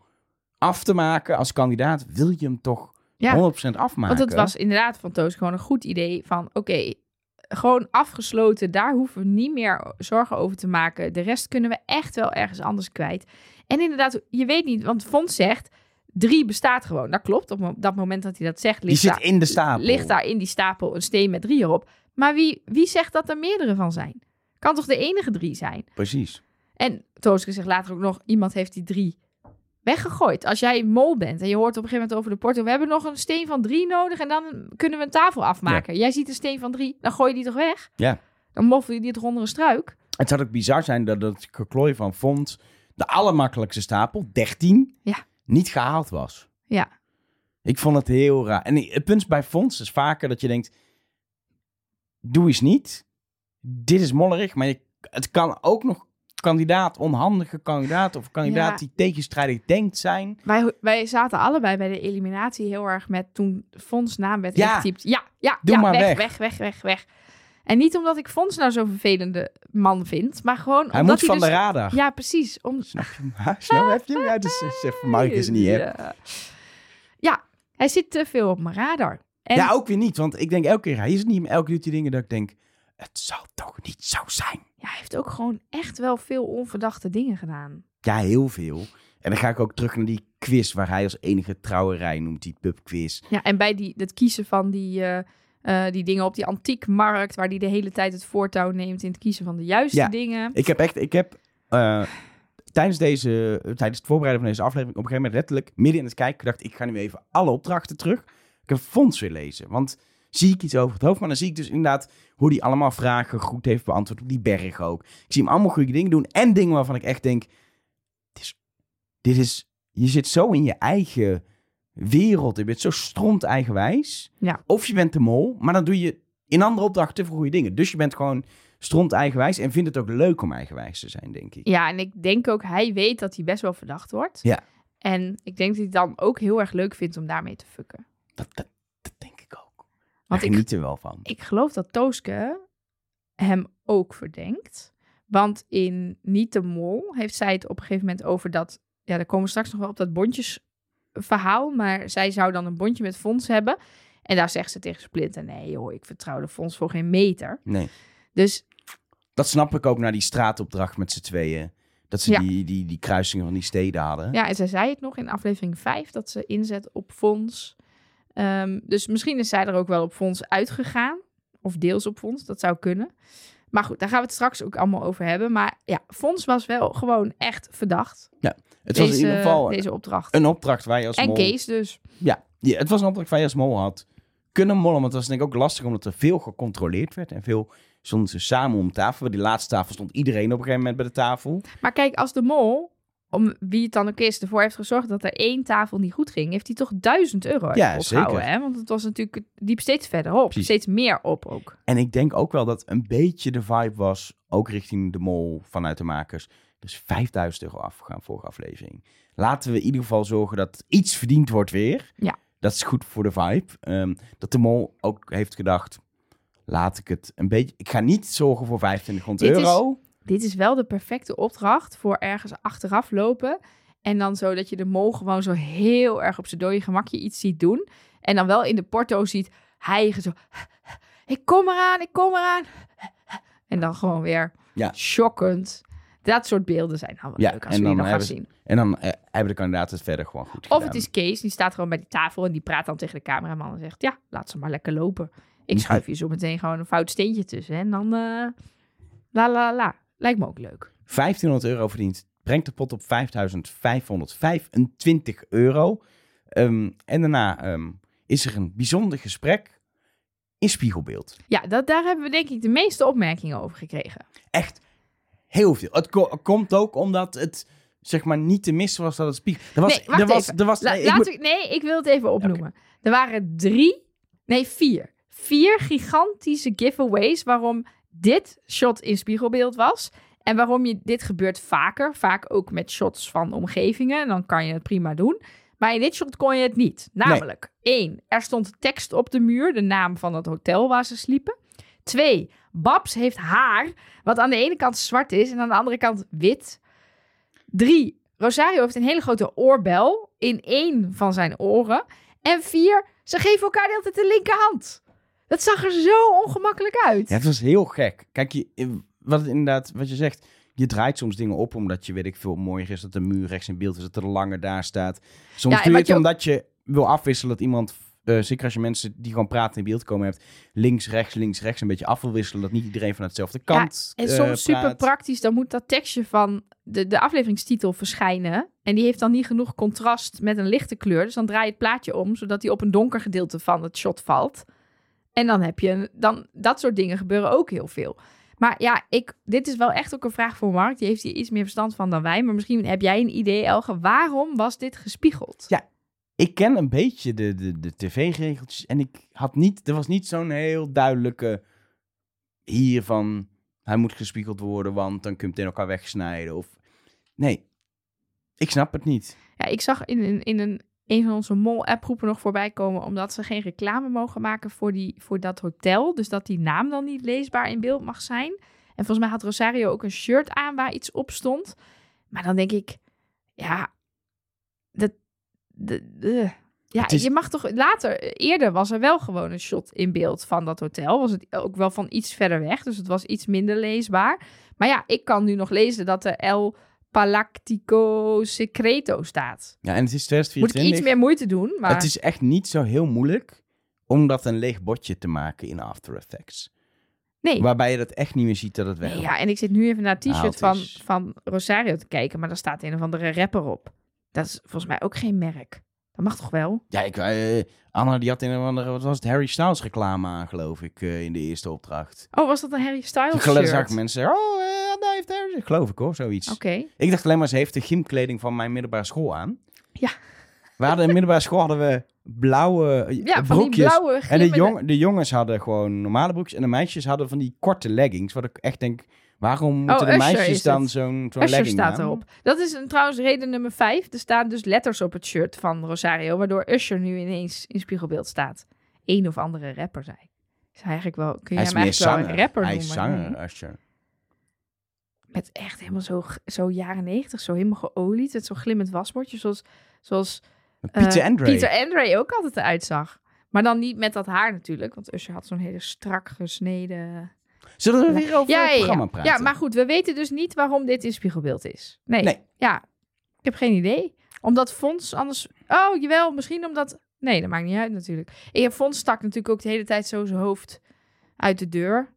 af te maken als kandidaat, wil je hem toch Ja. 100% afmaken. Want het was inderdaad van Toos gewoon een goed idee van... oké, gewoon afgesloten. Daar hoeven we niet meer zorgen over te maken. De rest kunnen we echt wel ergens anders kwijt. En inderdaad, je weet niet, want Fons zegt... drie bestaat gewoon. Dat klopt. Op dat moment dat hij dat zegt... Die Ligt, zit daar, in de stapel. ligt daar in die stapel een steen met drie erop. Maar wie, wie zegt dat er meerdere van zijn? Kan toch de enige drie zijn? Precies. En Tooske zegt later ook nog, iemand heeft die drie weggegooid. Als jij mol bent en je hoort op een gegeven moment over de porto, we hebben nog een steen van drie nodig en dan kunnen we een tafel afmaken. Jij ziet een steen van drie, dan gooi je die toch weg? Ja. Dan moffel je die toch onder een struik? Het zou ook bizar zijn dat het geklooi van Font, de allermakkelijkste stapel, 13, Ja. niet gehaald was. Ja. Ik vond het heel raar. En het punt bij Fons is vaker dat je denkt, doe eens niet. Dit is mollerig, maar je, het kan ook nog kandidaat, onhandige kandidaat of kandidaat Ja. die tegenstrijdig denkt zijn. Wij, wij zaten allebei bij de eliminatie heel erg met toen Fons naam werd Ja. ingetypt. Ja, ja, Doe ja, maar weg, weg. weg, weg, weg, weg. En niet omdat ik Fons nou zo'n vervelende man vind, maar gewoon Hij omdat moet van dus, de radar. Ja, precies. Om, Snap je Snap heb je hem? Ja, dus zeg voor Mark is niet. Ja. ja, hij zit te veel op mijn radar. En Ja, ook weer niet, want ik denk elke keer, hij is het niet, elke keer doet hij dingen dat ik denk, het zal toch niet zo zijn. Ja, hij heeft ook gewoon echt wel veel onverdachte dingen gedaan. Ja, heel veel. En dan ga ik ook terug naar die quiz waar hij als enige trouwerij noemt, die pubquiz. Ja, en bij die, het kiezen van die, eh, eh, die dingen op die antiekmarkt, waar hij de hele tijd het voortouw neemt in het kiezen van de juiste Ja. dingen. Ik heb echt, ik heb eh, tijdens, deze, tijdens het voorbereiden van deze aflevering op een gegeven moment letterlijk midden in het kijken gedacht, ik ga nu even alle opdrachten terug. Ik heb Fons weer lezen, want zie ik iets over het hoofd, maar dan zie ik dus inderdaad hoe hij allemaal vragen goed heeft beantwoord op die berg ook. Ik zie hem allemaal goede dingen doen en dingen waarvan ik echt denk, dit is, dit is je zit zo in je eigen wereld, je bent zo stront eigenwijs. Ja. Of je bent de mol, maar dan doe je in andere opdrachten te veel goede dingen. Dus je bent gewoon stront eigenwijs en vindt het ook leuk om eigenwijs te zijn, denk ik. Ja, en ik denk ook, hij weet dat hij best wel verdacht wordt. Ja. En ik denk dat hij dan ook heel erg leuk vindt om daarmee te fucken. Dat, dat, dat denk ik ook. Want Daar ik, geniet er wel van. ik geloof dat Tooske hem ook verdenkt. Want in Niet de Mol heeft zij het op een gegeven moment over dat... Ja, daar komen we straks nog wel op dat bondjesverhaal. Maar zij zou dan een bondje met Fons hebben. En daar zegt ze tegen Splinter... Nee joh, ik vertrouw de Fons voor geen meter. Nee. Dus Dat snap ik ook na die straatopdracht met z'n tweeën. Dat ze Ja. die, die, die kruisingen van die steden hadden. Ja, en zij zei het nog in aflevering 5 dat ze inzet op fonds. Ehm, dus misschien is zij er ook wel op fonds uitgegaan. Of deels op fonds, dat zou kunnen. Maar goed, daar gaan we het straks ook allemaal over hebben. Maar ja, fonds was wel gewoon echt verdacht. Het was in ieder geval deze opdracht. een opdracht waar je als en mol... Kees dus. Ja, ja, het was een opdracht waar je als mol had kunnen mollen. Want het was denk ik ook lastig omdat er veel gecontroleerd werd. En veel stonden ze samen om tafel. Bij die laatste tafel stond iedereen op een gegeven moment bij de tafel. Maar kijk, als de mol, om wie het dan ook is, ervoor heeft gezorgd dat er één tafel niet goed ging, heeft hij toch duizend euro Ja, zeker. Hè? Want het was natuurlijk, liep steeds verder op. Precies. Steeds meer op ook. En ik denk ook wel dat een beetje de vibe was, ook richting de mol vanuit de makers. Dus 5000 euro afgegaan vorige aflevering. Laten we in ieder geval zorgen dat iets verdiend wordt weer. Ja. Dat is goed voor de vibe. Ehm, dat de mol ook heeft gedacht, laat ik het een beetje... Ik ga niet zorgen voor 2500 Dit is- euro. Dit is wel de perfecte opdracht voor ergens achteraf lopen. En dan zo dat je de mol gewoon zo heel erg op zijn dode gemakje iets ziet doen. En dan wel in de porto ziet hijgen zo. Ik kom eraan, ik kom eraan. En dan gewoon weer Ja. shockend. Dat soort beelden zijn Ja, leuk als en we die dan nog gaan zien. En dan eh, hebben de kandidaten het verder gewoon goed Of het is Kees, die staat gewoon bij die tafel en die praat dan tegen de cameraman en zegt: Ja, laat ze maar lekker lopen. Ik schuif je zo meteen gewoon een fout steentje tussen. En dan la la la la. Lijkt me ook leuk. 1500 euro verdiend. Brengt de pot op 5525 euro. Ehm, en daarna ehm, is er een bijzonder gesprek in spiegelbeeld. Ja, dat, daar hebben we denk ik de meeste opmerkingen over gekregen. Echt heel veel. Het ko- komt ook omdat het zeg maar niet te missen was dat het spiegel. Er was, Nee, er was, er was, La- nee, ik ik- nee, ik wil het even opnoemen. Er waren drie, nee vier. Vier gigantische giveaways waarom dit shot in spiegelbeeld was. En waarom je, dit gebeurt vaker. Vaak ook met shots van omgevingen. En dan kan je het prima doen. Maar in dit shot kon je het niet. Namelijk, één, er stond tekst op de muur. De naam van het hotel waar ze sliepen. Twee, Babs heeft haar. Wat aan de ene kant zwart is en aan de andere kant wit. Drie, Rosario heeft een hele grote oorbel in één van zijn oren. En vier, ze geven elkaar de hele tijd de linkerhand. Dat zag er zo ongemakkelijk uit. Ja, het was heel gek. Kijk, je, wat inderdaad, wat je zegt, je draait soms dingen op omdat je, weet ik veel, mooier is dat de muur rechts in beeld is, dat er langer daar staat. Soms Ja, doe je het je ook- omdat je wil afwisselen dat iemand, eh, zeker als je mensen die gewoon praten in beeld komen hebt, links, rechts, links, rechts een beetje af wil wisselen, dat niet iedereen van hetzelfde kant En eh, soms super praktisch, dan moet dat tekstje van de, de afleveringstitel verschijnen. En die heeft dan niet genoeg contrast met een lichte kleur. Dus dan draai je het plaatje om, zodat die op een donker gedeelte van het shot valt. En dan heb je, een- dan, dat soort dingen gebeuren ook heel veel. Maar ja, ik, dit is wel echt ook een vraag voor Mark. Die heeft hier iets meer verstand van dan wij. Maar misschien heb jij een idee, Elge. Waarom was dit gespiegeld? Ja. Ik ken een beetje de, de, de tv-regeltjes en ik had niet, er was niet zo'n heel duidelijke hier van hij moet gespiegeld worden, want dan kun je meteen elkaar wegsnijden. Of nee, ik snap het niet. Ja, ik zag in, in, in een, een van onze mol-appgroepen nog voorbij komen... omdat ze geen reclame mogen maken voor, die, voor dat hotel. Dus dat die naam dan niet leesbaar in beeld mag zijn. En volgens mij had Rosario ook een shirt aan waar iets op stond. Maar dan denk ik, ja... De, de- ja, is- je mag toch... Later, eerder was er wel gewoon een shot in beeld van dat hotel. Was het ook wel van iets verder weg. Dus het was iets minder leesbaar. Maar ja, ik kan nu nog lezen dat er El Palactico Secreto staat. Ja, en het is Moet ik 2024. iets meer moeite doen, maar Het is echt niet zo heel moeilijk om dat een leeg botje te maken in After Effects. nee. Waarbij je dat echt niet meer ziet dat het nee. werkt. Ja, en ik zit nu even naar het t-shirt van, van Rosario te kijken, maar daar staat een of andere rapper op. Dat is volgens mij ook geen merk. Dat mag toch wel? Ja, ik, eh, Anna die had een of andere, wat was het, Harry Styles reclame aan, geloof ik, eh, in de eerste opdracht. Oh, was dat een Harry Styles shirt? zag ik mensen zeggen, oh, daar heeft Harry, geloof ik hoor, zoiets. Oké. Ik dacht alleen maar, ze heeft de gymkleding van mijn middelbare school aan. Ja. We hadden in middelbare school hadden we blauwe Ja, van die broekjes. blauwe en de, jong, de jongens hadden gewoon normale broekjes en de meisjes hadden van die korte leggings. Wat ik echt denk, waarom moeten de Oh, meisjes is dan het. zo'n zo'n legging staat aan? erop. Dat is een, trouwens reden nummer vijf. Er staan dus letters op het shirt van Rosario, waardoor Usher nu ineens in spiegelbeeld staat. Een of andere rapper, zei. Is hij eigenlijk wel, kun je Hij hem eigenlijk wel een rapper Hij noemen? is zanger. Usher. Met echt helemaal zo, zo jaren negentig, zo helemaal geolied. Met zo'n glimmend wasbordje, zoals, zoals Pieter eh, Andre. Pieter Andre ook altijd eruit zag. Maar dan niet met dat haar natuurlijk, want Usher had zo'n hele strak gesneden... Zullen we weer over Ja, het programma praten? ja, maar goed, we weten dus niet waarom dit in spiegelbeeld is. Nee. Nee. Ja, ik heb geen idee. Omdat Fons anders... Oh, jawel, misschien omdat... Nee, dat maakt niet uit natuurlijk. Ik heb Fons stak natuurlijk ook de hele tijd zo zijn hoofd uit de deur.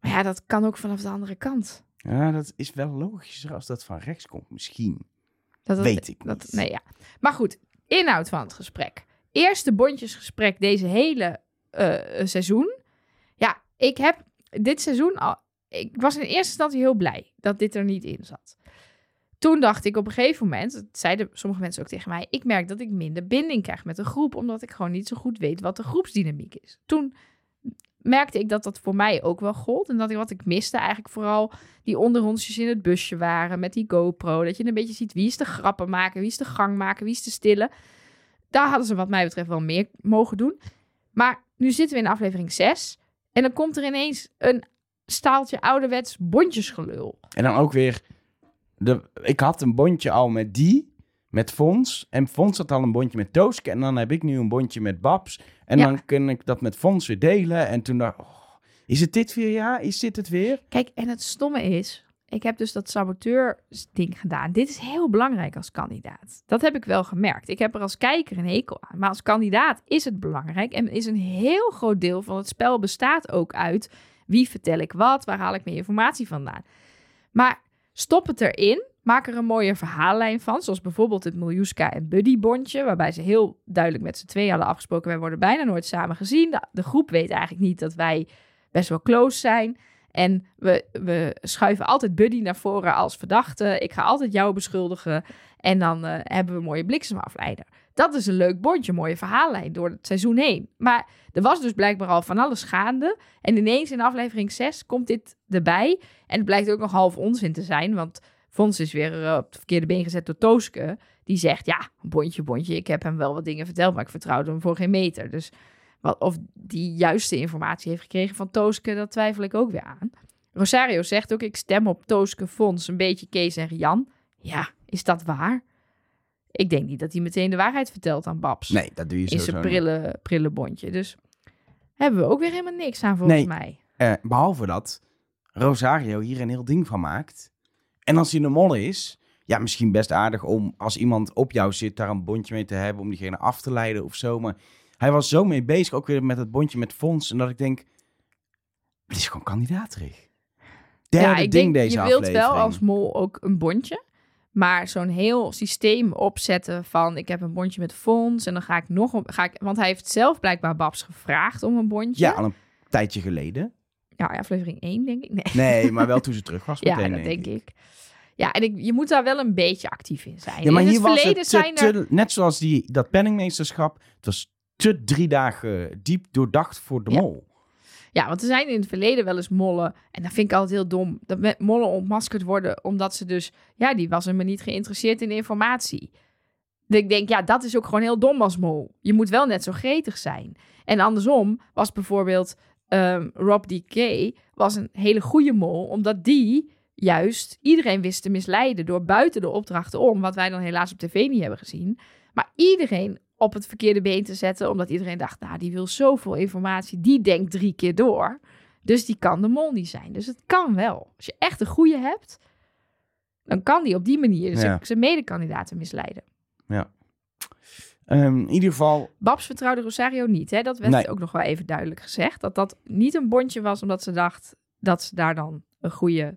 Maar ja, dat kan ook vanaf de andere kant. Ja, dat is wel logischer als dat van rechts komt, misschien. Dat, dat- Weet ik dat, niet. Nee, ja. Maar goed, inhoud van het gesprek. Eerste bondjesgesprek deze hele eh, seizoen. Ja, ik heb dit seizoen al... Ik was in eerste instantie heel blij dat dit er niet in zat. Toen dacht ik op een gegeven moment, dat zeiden sommige mensen ook tegen mij, ik merk dat ik minder binding krijg met de groep, omdat ik gewoon niet zo goed weet wat de groepsdynamiek is. Toen merkte ik dat dat voor mij ook wel gold. En dat ik wat ik miste eigenlijk vooral die onderhondjes in het busje waren met die GoPro. Dat je een beetje ziet wie is de grappen maken, wie is de gang maken, wie is de stille. Daar hadden ze wat mij betreft wel meer mogen doen. Maar nu zitten we in aflevering 6 en dan komt er ineens een staaltje ouderwets bondjesgelul. En dan ook weer... De, ik had een bondje al met die, met Fons. En Fons had al een bondje met Tooske. En dan heb ik nu een bondje met Babs. En Ja. dan kan ik dat met Fons weer delen. En toen dacht ik, oh, is het dit weer? Ja, is dit het weer? Kijk, en het stomme is, ik heb dus dat saboteur-ding gedaan. Dit is heel belangrijk als kandidaat. Dat heb ik wel gemerkt. Ik heb er als kijker een hekel aan. Maar als kandidaat is het belangrijk. En is een heel groot deel van het spel bestaat ook uit wie vertel ik wat, waar haal ik mijn informatie vandaan. Maar stop het erin. Maak er een mooie verhaallijn van. Zoals bijvoorbeeld het Miljuska en Buddy bondje. Waarbij ze heel duidelijk met z'n tweeën hadden afgesproken. Wij worden bijna nooit samen gezien. De groep weet eigenlijk niet dat wij best wel close zijn. En we, we schuiven altijd Buddy naar voren als verdachte. Ik ga altijd jou beschuldigen. En dan eh, hebben we een mooie bliksemafleider. Dat is een leuk bondje, mooie verhaallijn door het seizoen heen. Maar er was dus blijkbaar al van alles gaande. En ineens in aflevering 6 komt dit erbij. En het blijkt ook nog half onzin te zijn. Want Fons is weer eh, op het verkeerde been gezet door Tooske. Die zegt, ja, bondje, bondje. Ik heb hem wel wat dingen verteld, maar ik vertrouwde hem voor geen meter. Dus wat, of die juiste informatie heeft gekregen van Tooske, dat twijfel ik ook weer aan. Rosario zegt ook, ik stem op Tooske, Fons, een beetje Kees en Jan. Ja, is dat waar? Ik denk niet dat hij meteen de waarheid vertelt aan Babs. Nee, dat doe je in sowieso zijn prille, prille bondje. Dus hebben we ook weer helemaal niks aan volgens Nee. mij. Eh, behalve dat Rosario hier een heel ding van maakt. En als hij een mol is, ja, misschien best aardig om als iemand op jou zit, daar een bondje mee te hebben om diegene af te leiden of zo. Maar hij was zo mee bezig, ook weer met het bondje met Fons. En dat ik denk, het is gewoon kandidaatrig. Derde ja, ik ding denk, deze je wilt aflevering. wel als mol ook een bondje. Maar zo'n heel systeem opzetten van ik heb een bondje met Fons en dan ga ik nog een, ga ik, want hij heeft zelf blijkbaar Babs gevraagd om een bondje. Ja, al een tijdje geleden. Ja, aflevering 1 denk ik. Nee. Nee, maar wel toen ze terug was ja, meteen, dat denk ik. Ja, en ik, je moet daar wel een beetje actief in zijn. Ja, maar in hier het was verleden het te, zijn er... te- net zoals die, dat penningmeesterschap, het was te drie dagen diep doordacht voor de Ja. mol. Ja, want er zijn in het verleden wel eens mollen. En dat vind ik altijd heel dom. Dat met mollen ontmaskerd worden omdat ze dus... Ja, die was helemaal niet geïnteresseerd in informatie. Dat ik denk, ja, dat is ook gewoon heel dom als mol. Je moet wel net zo gretig zijn. En andersom was bijvoorbeeld ehm, Rob D.K. was een hele goede mol. Omdat die juist iedereen wist te misleiden door buiten de opdrachten om. Wat wij dan helaas op tv niet hebben gezien. Maar iedereen op het verkeerde been te zetten. Omdat iedereen dacht, nou, die wil zoveel informatie. Die denkt drie keer door. Dus die kan de mol niet zijn. Dus het kan wel. Als je echt een goede hebt, dan kan die op die manier zijn, Ja. zijn medekandidaten misleiden. Ehm, in ieder geval, Babs vertrouwde Rosario niet. Hè? Dat werd Nee. ook nog wel even duidelijk gezegd. Dat dat niet een bondje was, omdat ze dacht dat ze daar dan een goede,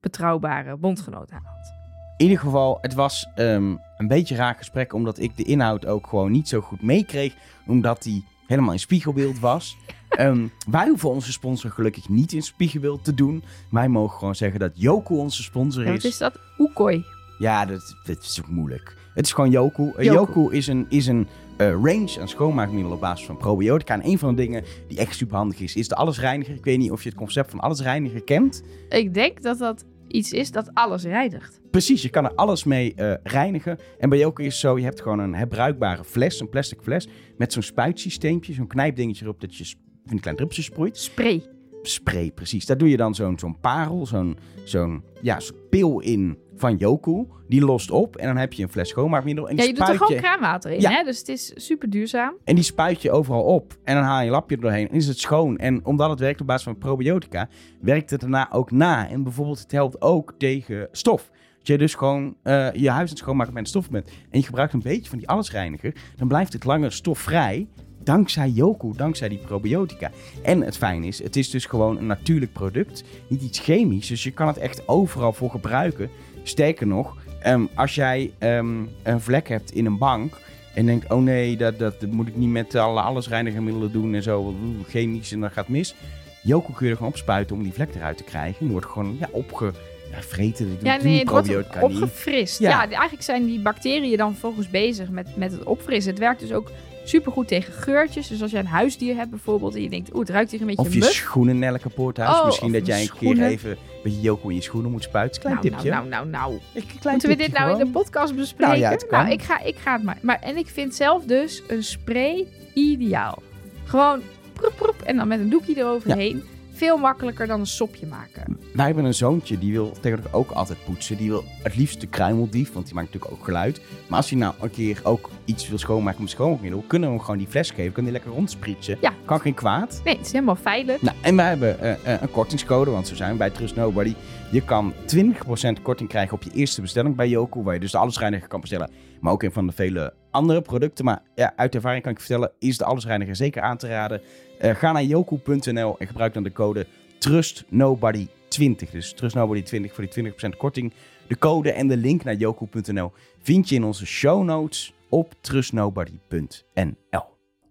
betrouwbare bondgenoot aan had. In ieder geval, het was ehm, een beetje raar gesprek, omdat ik de inhoud ook gewoon niet zo goed meekreeg, omdat die helemaal in spiegelbeeld was. Ehm, wij hoeven onze sponsor gelukkig niet in spiegelbeeld te doen. Wij mogen gewoon zeggen dat Joku onze sponsor is. wat is dat? Oekoi. Ja, dat, dat is ook moeilijk. Het is gewoon Yoku. Eh, Yoku. Yoku is een, is een eh, range aan schoonmaakmiddelen op basis van probiotica. En een van de dingen die echt super handig is, is de allesreiniger. Ik weet niet of je het concept van allesreiniger kent. Ik denk dat dat iets is dat alles reinigt. Precies, je kan er alles mee eh, reinigen. En bij Yoku is het zo, je hebt gewoon een herbruikbare fles, een plastic fles, met zo'n spuitsysteempje, zo'n knijpdingetje erop dat je van die kleine druppeltjes sproeit. Spray. spray, precies. Daar doe je dan zo'n zo'n parel, zo'n zo'n ja, zo'n pil in van Yoku. Die lost op en dan heb je een fles schoonmaakmiddel. En Ja, die je doet er gewoon kraanwater in, Ja. hè? Dus het is super duurzaam. En die spuit je overal op. En dan haal je een lapje er doorheen. En is het schoon. En omdat het werkt op basis van probiotica, werkt het daarna ook na. En bijvoorbeeld, het helpt ook tegen stof. Als je dus gewoon eh, je huis aan het schoonmaken met stof bent. En je gebruikt een beetje van die allesreiniger. Dan blijft het langer stofvrij. Dankzij Yoku, dankzij die probiotica. En het fijn is, het is dus gewoon een natuurlijk product. Niet iets chemisch. Dus je kan het echt overal voor gebruiken. Sterker nog, ehm, als jij ehm, een vlek hebt in een bank. En denkt, oh nee, dat, dat, dat moet ik niet met alle allesreinigermiddelen doen en zo. Chemisch en dat gaat mis. Yoku kun je er gewoon opspuiten om die vlek eruit te krijgen. En die wordt gewoon ja, opgevreten. Dat Ja, doen nee, het wordt opgefrist. Ja. Ja. eigenlijk zijn die bacteriën dan vervolgens bezig met, met het opfrissen. Het werkt dus ook supergoed tegen geurtjes. Dus als je een huisdier hebt bijvoorbeeld en je denkt, oeh, het ruikt hier een beetje Of je muf. schoenen Nelle kapot huis. Oh, Misschien dat jij een keer even beetje Yoku in je schoenen moet spuiten. Klein Nou, tipje. nou, nou, nou, nou. Klein Moeten we dit nou in de podcast bespreken? Nou ja, het kan. Nou, ik ga, ik ga het maar. maar. En ik vind zelf dus een spray ideaal. Gewoon proep, proep, en dan met een doekje eroverheen. Veel makkelijker dan een sopje maken. Wij hebben een zoontje die wil tegenwoordig ook altijd poetsen. Die wil het liefst de kruimeldief, want die maakt natuurlijk ook geluid. Maar als hij nou een keer ook iets wil schoonmaken met schoonmaakmiddel, kunnen we hem gewoon die fles geven. Kan die lekker rondsprietsen. Ja. Kan geen kwaad. Nee, het is helemaal veilig. Nou, en wij hebben eh, eh, een kortingscode, want zo zijn we bij Trust Nobody. Je kan 20% korting krijgen op je eerste bestelling bij Yoku, waar je dus de allesreiniger kan bestellen. Maar ook een van de vele andere producten. Maar ja, uit ervaring kan ik vertellen, is de allesreiniger zeker aan te raden. Eh, ga naar yoku.nl en gebruik dan de code TrustNobody20. Dus TrustNobody20 voor die 20% korting. De code en de link naar yoku.nl vind je in onze show notes op trustnobody.nl.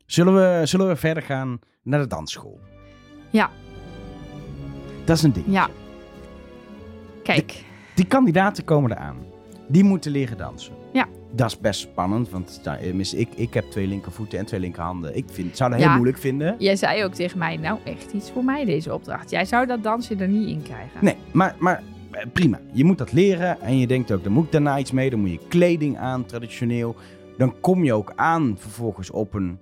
Zullen we, zullen we verder gaan naar de dansschool? Ja. Dat is een ding. Ja. Kijk. Die kandidaten komen eraan. Die moeten leren dansen. Dat is best spannend, want nou, ik, ik heb twee linkervoeten en twee linkerhanden. Ik vind, zou dat Ja. heel moeilijk vinden. Jij zei ook tegen mij, nou echt iets voor mij deze opdracht. Jij zou dat dansje er niet in krijgen. Nee, maar, maar eh, prima. Je moet dat leren en je denkt ook, dan moet ik daarna iets mee. Dan moet je kleding aan, traditioneel. Dan kom je ook aan vervolgens op een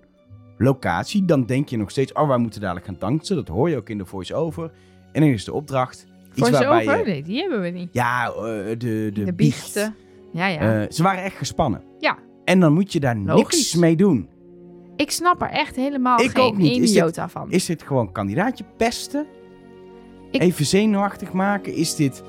locatie. Dan denk je nog steeds, oh, wij moeten dadelijk gaan dansen. Dat hoor je ook in de voice-over. En dan is de opdracht iets Voor waarbij over? je... Nee, die hebben we niet. Ja, eh, de, de, De, biecht. biechten. Ja, ja. Eh, ze waren echt gespannen. Ja. En dan moet je daar niks mee doen. ik snap er echt helemaal ik geen jota van. Is dit gewoon kandidaatje pesten? Ik- Even zenuwachtig maken? Is dit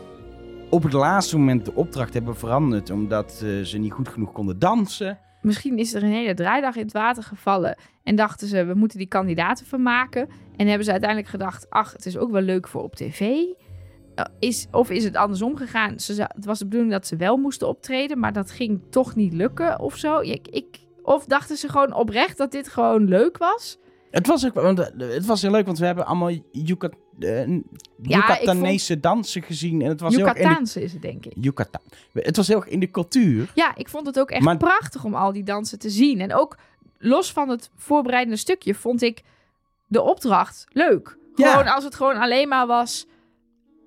op het laatste moment de opdracht hebben veranderd omdat eh, ze niet goed genoeg konden dansen? Misschien is er een hele draaidag in het water gevallen. En dachten ze, we moeten die kandidaten vermaken. En hebben ze uiteindelijk gedacht, ach, het is ook wel leuk voor op tv. Is, of is het andersom gegaan? Ze, het was de bedoeling dat ze wel moesten optreden, maar dat ging toch niet lukken of zo. Ik, ik, of dachten ze gewoon oprecht dat dit gewoon leuk was? Het was, ook, want, eh, het was heel leuk, want we hebben allemaal Yucat, eh, Yucatanese dansen gezien. En het was Yucataanse is het, denk ik. Yucatan. Het was heel erg in de cultuur. Ja, ik vond het ook echt Maar- prachtig om al die dansen te zien. En ook los van het voorbereidende stukje vond ik de opdracht leuk. Ja. Gewoon als het gewoon alleen maar was...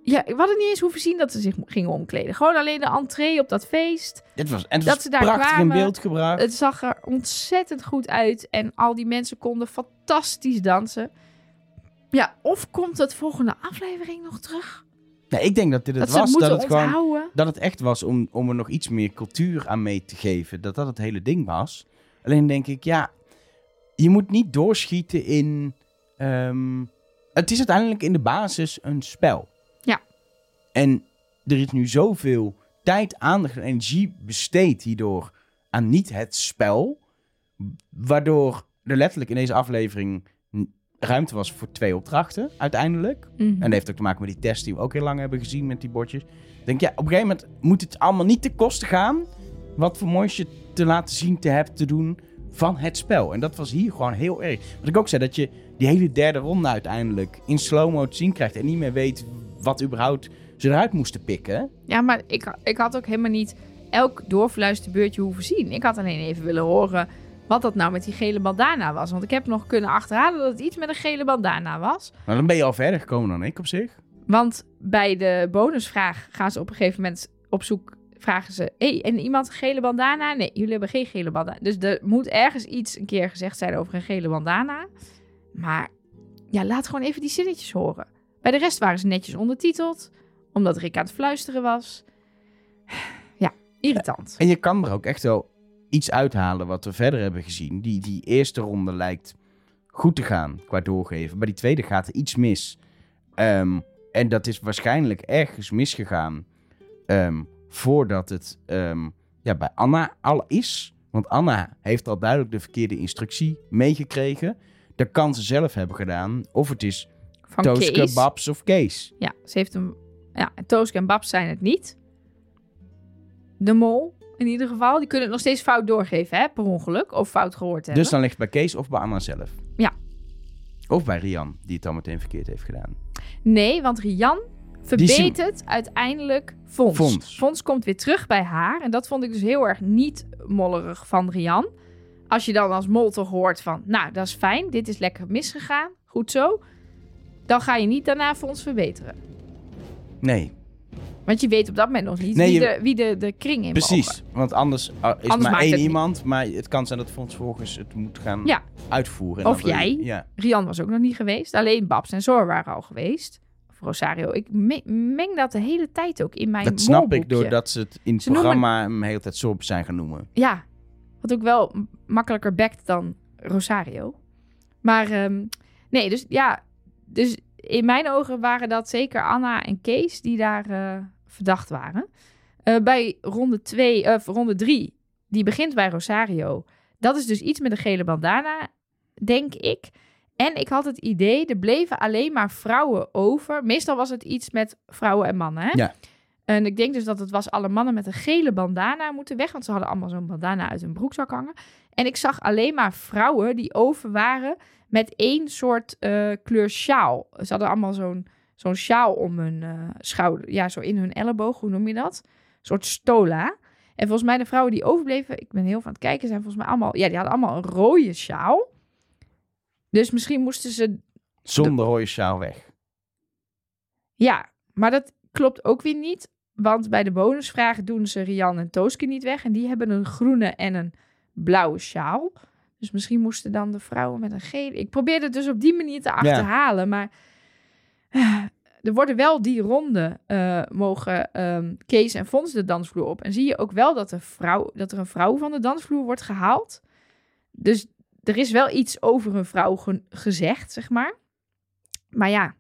Ja, we hadden niet eens hoeven zien dat ze zich gingen omkleden. Gewoon alleen de entree op dat feest. Het was, en het Dat was ze daar prachtig kwamen, in beeld gebracht. Het zag er ontzettend goed uit. En al die mensen konden fantastisch dansen. Ja, of komt het volgende aflevering nog terug? Nee, ik denk dat dit het dat was. het Dat het gewoon dat het echt was om, om er nog iets meer cultuur aan mee te geven. Dat dat het hele ding was. Alleen denk ik, ja, je moet niet doorschieten in. ehm, het is uiteindelijk in de basis een spel. En er is nu zoveel tijd, aandacht en energie besteed hierdoor aan niet het spel. Waardoor er letterlijk in deze aflevering ruimte was voor twee opdrachten, uiteindelijk. Mhm. En dat heeft ook te maken met die test die we ook heel lang hebben gezien met die bordjes. Ik denk, ja, op een gegeven moment moet het allemaal niet te kosten gaan. Wat voor moois je te laten zien te hebben te doen van het spel. En dat was hier gewoon heel erg. Wat ik ook zei, dat je die hele derde ronde uiteindelijk in slow-mo te zien krijgt. En niet meer weet wat überhaupt ze eruit moesten pikken. Ja, maar ik, ik had ook helemaal niet elk doorfluisterbeurtje hoeven zien. Ik had alleen even willen horen wat dat nou met die gele bandana was. Want ik heb nog kunnen achterhalen dat het iets met een gele bandana was. Maar dan ben je al verder gekomen dan ik op zich. Want bij de bonusvraag gaan ze op een gegeven moment op zoek. Vragen ze: hey, en iemand een gele bandana? Nee, jullie hebben geen gele bandana. Dus er moet ergens iets een keer gezegd zijn over een gele bandana. Maar ja, laat gewoon even die zinnetjes horen. Bij de rest waren ze netjes ondertiteld, omdat Rick aan het fluisteren was. Ja, irritant. En je kan er ook echt wel iets uithalen wat we verder hebben gezien. Die, die eerste ronde lijkt goed te gaan qua doorgeven. Bij die tweede gaat er iets mis. Ehm, en dat is waarschijnlijk ergens misgegaan ehm, voordat het ehm, ja, bij Anna al is. Want Anna heeft al duidelijk de verkeerde instructie meegekregen. Dat kan ze zelf hebben gedaan. Of het is Van Kees. Babs of Kees. Ja, ze heeft hem. Ja, en Tooske en Babs zijn het niet. De mol, in ieder geval. Die kunnen het nog steeds fout doorgeven, hè? Per ongeluk. Of fout gehoord hebben. Dus dan ligt het bij Kees of bij Anna zelf. Ja. Of bij Rian, die het dan meteen verkeerd heeft gedaan. Nee, want Rian verbetert uiteindelijk Fons. Fons. Fons komt weer terug bij haar. En dat vond ik dus heel erg niet mollerig van Rian. Als je dan als mol toch hoort van... Nou, dat is fijn. Dit is lekker misgegaan. Goed zo. Dan ga je niet daarna Fons verbeteren. Nee, Want je weet op dat moment nog niet Nee, wie, je- de, wie de, de kring in precies. mogen. Want anders uh, is Anders maar één niet. iemand. Maar het kan zijn dat Fons volgens het moet gaan Ja. uitvoeren. En Of je- jij. Ja. Rian was ook nog niet geweest. Alleen Babs en Zor waren al geweest. Of Rosario. Ik me- meng dat de hele tijd ook in mijn Dat snap ik doordat ze het in het Ze noemen- programma hem de hele tijd Sorb zijn gaan noemen. Ja, wat ook wel makkelijker bekt dan Rosario. Maar ehm, nee, dus ja, dus in mijn ogen waren dat zeker Anna en Kees die daar eh, verdacht waren. Eh, bij ronde 2, of ronde 3, die begint bij Rosario. Dat is dus iets met een gele bandana, denk ik. En ik had het idee, er bleven alleen maar vrouwen over. Meestal was het iets met vrouwen en mannen, hè? Ja. En ik denk dus dat het was alle mannen met een gele bandana moeten weg. Want ze hadden allemaal zo'n bandana uit hun broekzak hangen. En ik zag alleen maar vrouwen die over waren met één soort eh, kleur sjaal. Ze hadden allemaal zo'n zo'n sjaal om hun eh, schouder. Ja, zo in hun elleboog. Hoe noem je dat? Een soort stola. En volgens mij de vrouwen die overbleven, ik ben heel aan het kijken, zijn volgens mij allemaal, ja, die hadden allemaal een rode sjaal. Dus misschien moesten ze Zonder rode sjaal weg. Ja, maar dat klopt ook weer niet. Want bij de bonusvragen doen ze Rian en Tooske niet weg. En die hebben een groene en een blauwe sjaal. Dus misschien moesten dan de vrouwen met een gele... Ik probeerde het dus op die manier te achterhalen. Maar eh, er worden wel die ronde eh, mogen ehm, Kees en Fons de dansvloer op. En zie je ook wel dat, de vrouw, dat er een vrouw van de dansvloer wordt gehaald. Dus er is wel iets over een vrouw ge- gezegd, zeg maar. Maar ja,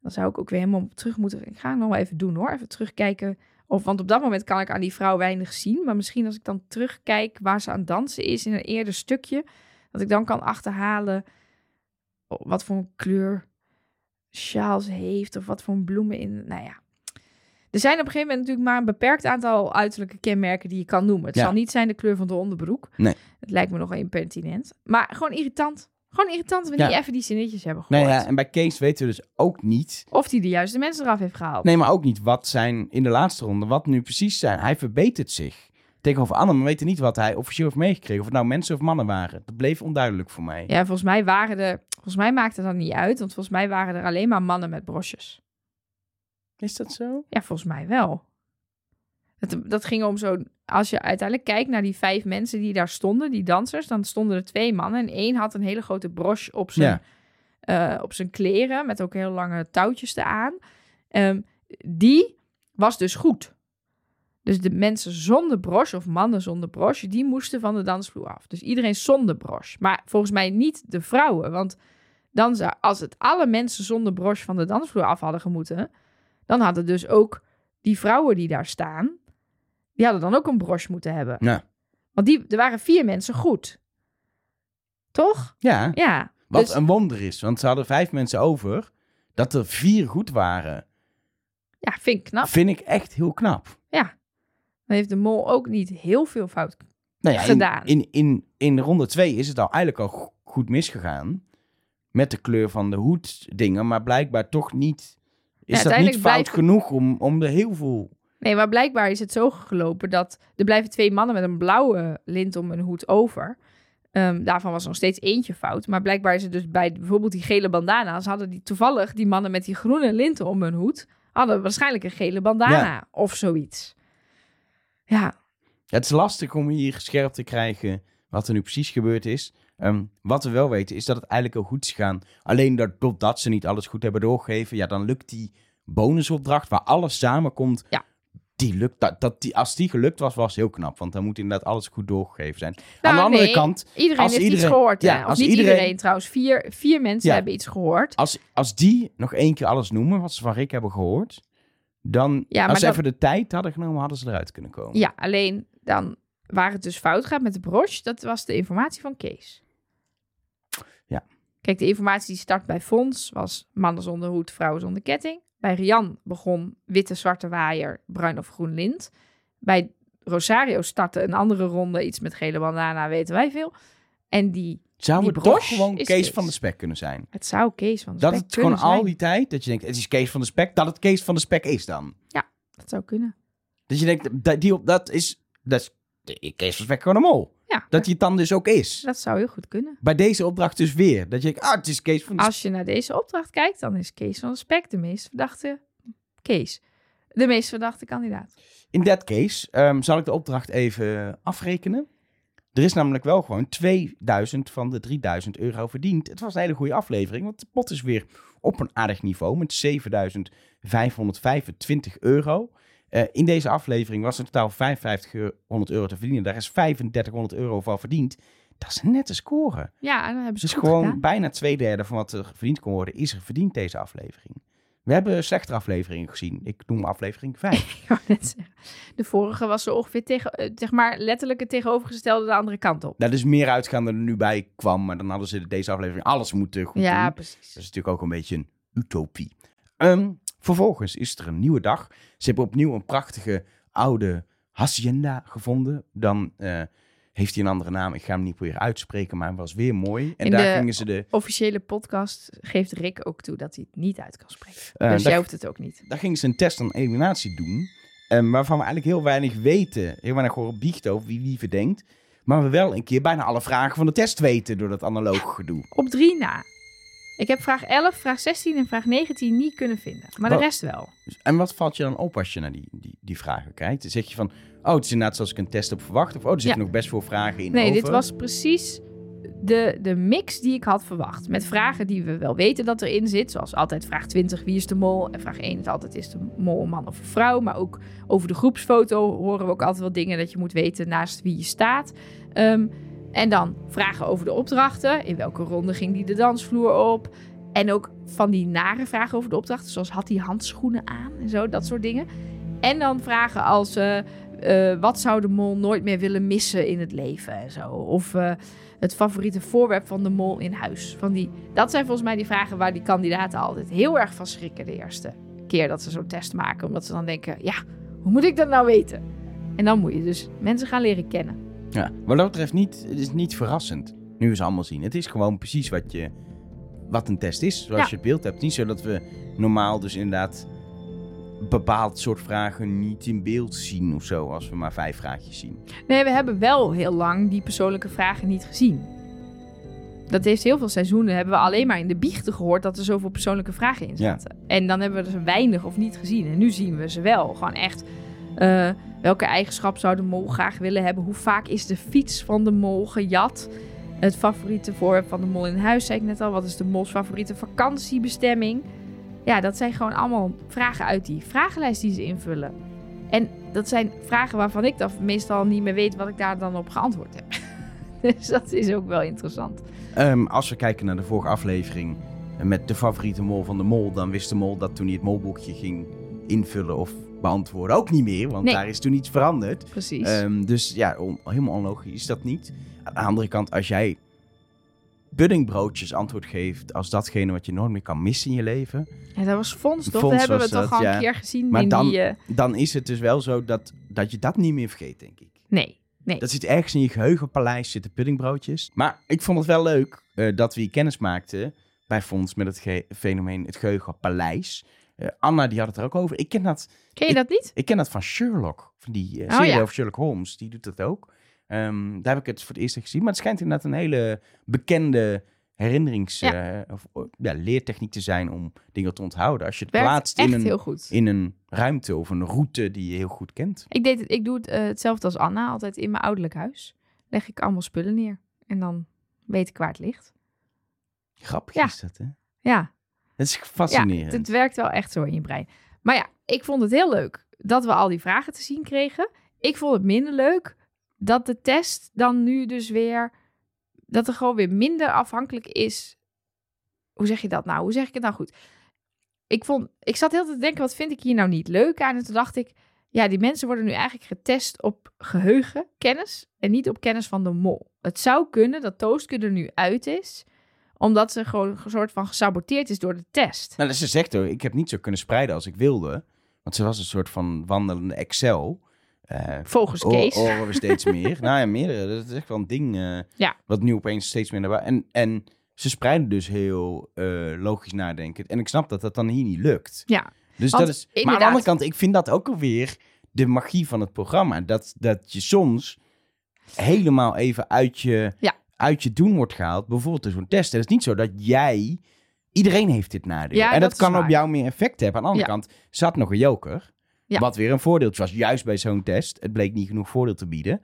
dan zou ik ook weer helemaal terug moeten. Ik ga het nog wel even doen hoor. Even terugkijken. Of, want op dat moment kan ik aan die vrouw weinig zien. Maar misschien als ik dan terugkijk waar ze aan dansen is in een eerder stukje. Dat ik dan kan achterhalen wat voor een kleur sjaal ze heeft. Of wat voor een bloemen in. Nou ja. Er zijn op een gegeven moment natuurlijk maar een beperkt aantal uiterlijke kenmerken die je kan noemen. Het Ja. zal niet zijn de kleur van de onderbroek. Nee. Het lijkt me nog impertinent. Maar gewoon irritant. Gewoon irritant dat we Ja. niet even die zinnetjes hebben gehoord. ja, en bij Kees weten we dus ook niet. Of die de juiste mensen eraf heeft gehaald. Nee, maar ook niet wat zijn in de laatste ronde, wat nu precies zijn. Hij verbetert zich tegenover Anne, maar we weten niet wat hij officieel heeft meegekregen. Of het nou mensen of mannen waren. Dat bleef onduidelijk voor mij. Ja, volgens mij waren er... Volgens mij maakte dat niet uit. Want volgens mij waren er alleen maar mannen met brosjes. Is dat zo? Ja, volgens mij wel. Dat, dat ging om zo... Als je uiteindelijk kijkt naar die vijf mensen die daar stonden, die dansers, dan stonden er twee mannen. En één had een hele grote broche op zijn, eh, op zijn kleren, met ook heel lange touwtjes eraan. Ehm, die was dus goed. Dus de mensen zonder broche, of mannen zonder broche, die moesten van de dansvloer af. Dus iedereen zonder broche. Maar volgens mij niet de vrouwen. Want dan zou, als het alle mensen zonder broche van de dansvloer af hadden gemoeten, dan hadden dus ook die vrouwen die daar staan, die hadden dan ook een broche moeten hebben. Ja. Want die, er waren vier mensen goed. Toch? Ja, Ja. wat dus- een wonder is. Want ze hadden vijf mensen over. Dat er vier goed waren, Ja, vind ik knap. vind ik echt heel knap. Dan heeft de mol ook niet heel veel fout. Nou ja, in, Gedaan. In, in, in ronde twee is het al eigenlijk al go- goed misgegaan. Met de kleur van de hoed dingen. Maar blijkbaar toch niet... Is dat niet fout blijft- genoeg om, om er heel veel... Nee, maar blijkbaar is het zo gelopen dat er blijven twee mannen met een blauwe lint om hun hoed over. Ehm, daarvan was nog steeds eentje fout. Maar blijkbaar is het dus bij bijvoorbeeld die gele bandana's... hadden die toevallig die mannen met die groene linten om hun hoed... hadden waarschijnlijk een gele bandana of zoiets. Ja, het is lastig om hier scherp te krijgen wat er nu precies gebeurd is. Ehm, wat we wel weten is dat het eigenlijk heel goed is gegaan. Alleen dat- doordat ze niet alles goed hebben doorgegeven, ja, dan lukt die bonusopdracht waar alles samenkomt. Ja. Die lukt, dat, dat die, als die gelukt was, was heel knap. Want dan moet inderdaad alles goed doorgegeven zijn. Aan Nou, de andere nee, kant, Iedereen als heeft iets gehoord. ja? Of als niet iedereen- iedereen, trouwens. Vier, vier mensen Ja. hebben iets gehoord. als, als die nog één keer alles noemen wat ze van Rick hebben gehoord, dan, Ja, als ze dan- even de tijd hadden genomen, hadden ze eruit kunnen komen. Ja, alleen dan waar het dus fout gaat met de broche, dat was de informatie van Kees. Ja. Kijk, de informatie die start bij Fons was mannen zonder hoed, vrouwen zonder ketting. Bij Rian begon witte, zwarte waaier, bruin of groen lint. Bij Rosario startte een andere ronde, iets met gele bandana, weten wij veel. En die, Zou Die het toch gewoon Kees, Kees. van de Spek kunnen zijn? het zou Kees van de Dat Spek het gewoon al zijn. die tijd, dat je denkt, het is Kees van de Spek, dat het Kees van de Spek is dan. Dat zou kunnen. Dat je denkt, dat, die op, dat is, dat is Kees van Spek gewoon een mol. Ja, Dat hij het dan dus ook is. dat zou heel goed kunnen. Bij deze opdracht dus weer. Dat je denkt, ah, het is Kees van de. Als je naar deze opdracht kijkt, dan is Kees van de Spek de meest verdachte Kees. De meest verdachte kandidaat. In that case ehm, zal ik de opdracht even afrekenen. Er is namelijk wel gewoon 2000 van de 3000 euro verdiend. Het was een hele goede aflevering, want de pot is weer op een aardig niveau met 7525 euro. Eh, in deze aflevering was in totaal 5500 euro te verdienen. Daar is 3500 euro van verdiend. Dat is een nette score. Ja, dan hebben ze Dus gewoon gedaan. bijna twee derde van wat er verdiend kon worden, is er verdiend deze aflevering. We hebben slechtere afleveringen gezien. Ik noem aflevering 5. Ik wou net zeggen. De vorige was zo ongeveer tegen, eh, zeg maar letterlijk het tegenovergestelde de andere kant op. Dat is meer uitgaan dan er nu bij kwam. Maar dan hadden ze deze aflevering alles moeten goed Ja, doen. precies. Dat is natuurlijk ook een beetje een utopie. Ehm, vervolgens is er een nieuwe dag. Ze hebben opnieuw een prachtige oude hacienda gevonden. Dan eh, heeft hij een andere naam. Ik ga hem niet proberen uitspreken, maar hij was weer mooi. En In daar gingen ze de, Officiële podcast geeft Rick ook toe dat hij het niet uit kan spreken. eh, dus jij hoeft het ook niet. daar gingen ze een test aan eliminatie doen. ehm, waarvan we eigenlijk heel weinig weten. Heel weinig horen biechten over wie wie verdenkt. Maar we wel een keer bijna alle vragen van de test weten door dat analoge gedoe. Op drie na. Ik heb vraag 11, vraag 16 en vraag 19 niet kunnen vinden. Maar de rest wel. En wat valt je dan op als je naar die, die, die vragen kijkt? Dan zeg je van, oh, het is inderdaad zoals ik een test heb verwacht. Of, oh, er zitten Ja. nog best veel vragen in Nee, over. dit was precies de, de mix die ik had verwacht. Met vragen die we wel weten dat erin zit. Zoals altijd vraag 20, wie is de mol? En vraag 1 is altijd, is de mol man of een vrouw? Maar ook over de groepsfoto horen we ook altijd wel dingen dat je moet weten naast wie je staat. Ehm, en dan vragen over de opdrachten. In welke ronde ging die de dansvloer op? En ook van die nare vragen over de opdrachten. Zoals had hij handschoenen aan en zo, dat soort dingen. En dan vragen als... eh, eh, wat zou de mol nooit meer willen missen in het leven en zo? Of eh, het favoriete voorwerp van de mol in huis? Van die, dat zijn volgens mij die vragen waar die kandidaten altijd heel erg van schrikken de eerste keer dat ze zo'n test maken. Omdat ze dan denken, ja, hoe moet ik dat nou weten? En dan moet je dus mensen gaan leren kennen. Ja, wat dat betreft niet, het is niet verrassend. Nu we ze allemaal zien. Het is gewoon precies wat, je, wat een test is. Zoals Ja. je het beeld hebt. Niet zo dat we normaal dus inderdaad bepaald soort vragen niet in beeld zien of zo. Als we maar vijf vraagjes zien. Nee, we hebben wel heel lang die persoonlijke vragen niet gezien. Dat heeft heel veel seizoenen. Hebben we alleen maar in de biechten gehoord dat er zoveel persoonlijke vragen in Ja. zaten. En dan hebben we er weinig of niet gezien. En nu zien we ze wel. Gewoon echt. Eh, welke eigenschap zou de mol graag willen hebben? Hoe vaak is de fiets van de mol gejat? Het favoriete voorwerp van de mol in huis, zei ik net al. Wat is de mols favoriete vakantiebestemming? Ja, dat zijn gewoon allemaal vragen uit die vragenlijst die ze invullen. En dat zijn vragen waarvan ik dan meestal niet meer weet wat ik daar dan op geantwoord heb. dus dat is ook wel interessant. Ehm, als we kijken naar de vorige aflevering met de favoriete mol van de mol, dan wist de mol dat toen hij het molboekje ging invullen of beantwoorden ook niet meer, want Nee. daar is toen iets veranderd. Precies. Ehm, dus ja, on- helemaal onlogisch is dat niet. Aan de andere kant, als jij puddingbroodjes antwoord geeft als datgene wat je nooit meer kan missen in je leven, ja, dat was Fons, toch? Fons dat hebben we toch al ja. een keer gezien Maar in dan- die... eh, dan is het dus wel zo dat, dat je dat niet meer vergeet, denk ik. nee, nee. Dat zit ergens in je geheugenpaleis, zitten puddingbroodjes. Maar ik vond het wel leuk eh, dat we hier kennis maakten bij Fons met het fenomeen het geheugenpaleis. Eh, Anna die had het er ook over. Ik ken dat, Ken je dat niet? ik ken dat van Sherlock, van die eh, Oh, serie ja. over Sherlock Holmes. Die doet dat ook. Ehm, daar heb ik het voor het eerst gezien. Maar het schijnt inderdaad een hele bekende herinnerings... eh, of, eh, ja, leertechniek te zijn om dingen te onthouden. Als je het Werkt plaatst in een, in een ruimte of een route die je heel goed kent. Ik, deed het, ik doe het, eh, hetzelfde als Anna, altijd in mijn ouderlijk huis. Leg ik allemaal spullen neer. En dan weet ik waar het ligt. Grappig Ja. is dat, hè? Ja, Dat is ja fascinerend. het werkt wel echt zo in je brein. Maar ja, ik vond het heel leuk dat we al die vragen te zien kregen. Ik vond het minder leuk dat de test dan nu dus weer... dat er gewoon weer minder afhankelijk is... Hoe zeg je dat nou? Hoe zeg ik het nou goed? Ik, vond, ik zat heel te denken, wat vind ik hier nou niet leuk aan? En toen dacht ik, ja, die mensen worden nu eigenlijk getest op geheugen, kennis en niet op kennis van de mol. Het zou kunnen dat Toastke er nu uit is, omdat ze gewoon een soort van gesaboteerd is door de test. Nou, ze zegt hoor, ik heb niet zo kunnen spreiden als ik wilde. Want ze was een soort van wandelende Excel. Eh Volgens hoor- Kees. horen we steeds meer. nou ja, meerdere. Dat is echt wel een ding Ja. wat nu opeens steeds meer naar buiten... En, en ze spreiden dus heel eh, logisch nadenkend. En ik snap dat dat dan hier niet lukt. Ja, Dus Want dat is, maar aan de andere kant, ik vind dat ook alweer de magie van het programma. Dat, dat je soms helemaal even uit je, Ja. uit je doen wordt gehaald. Bijvoorbeeld in zo'n test. En het is niet zo dat jij... Iedereen heeft dit nadeel. Ja, en dat kan op jou meer effect hebben. Aan de andere Ja. kant zat nog een joker. Ja. Wat weer een voordeeltje was. Juist bij zo'n test. Het bleek niet genoeg voordeel te bieden.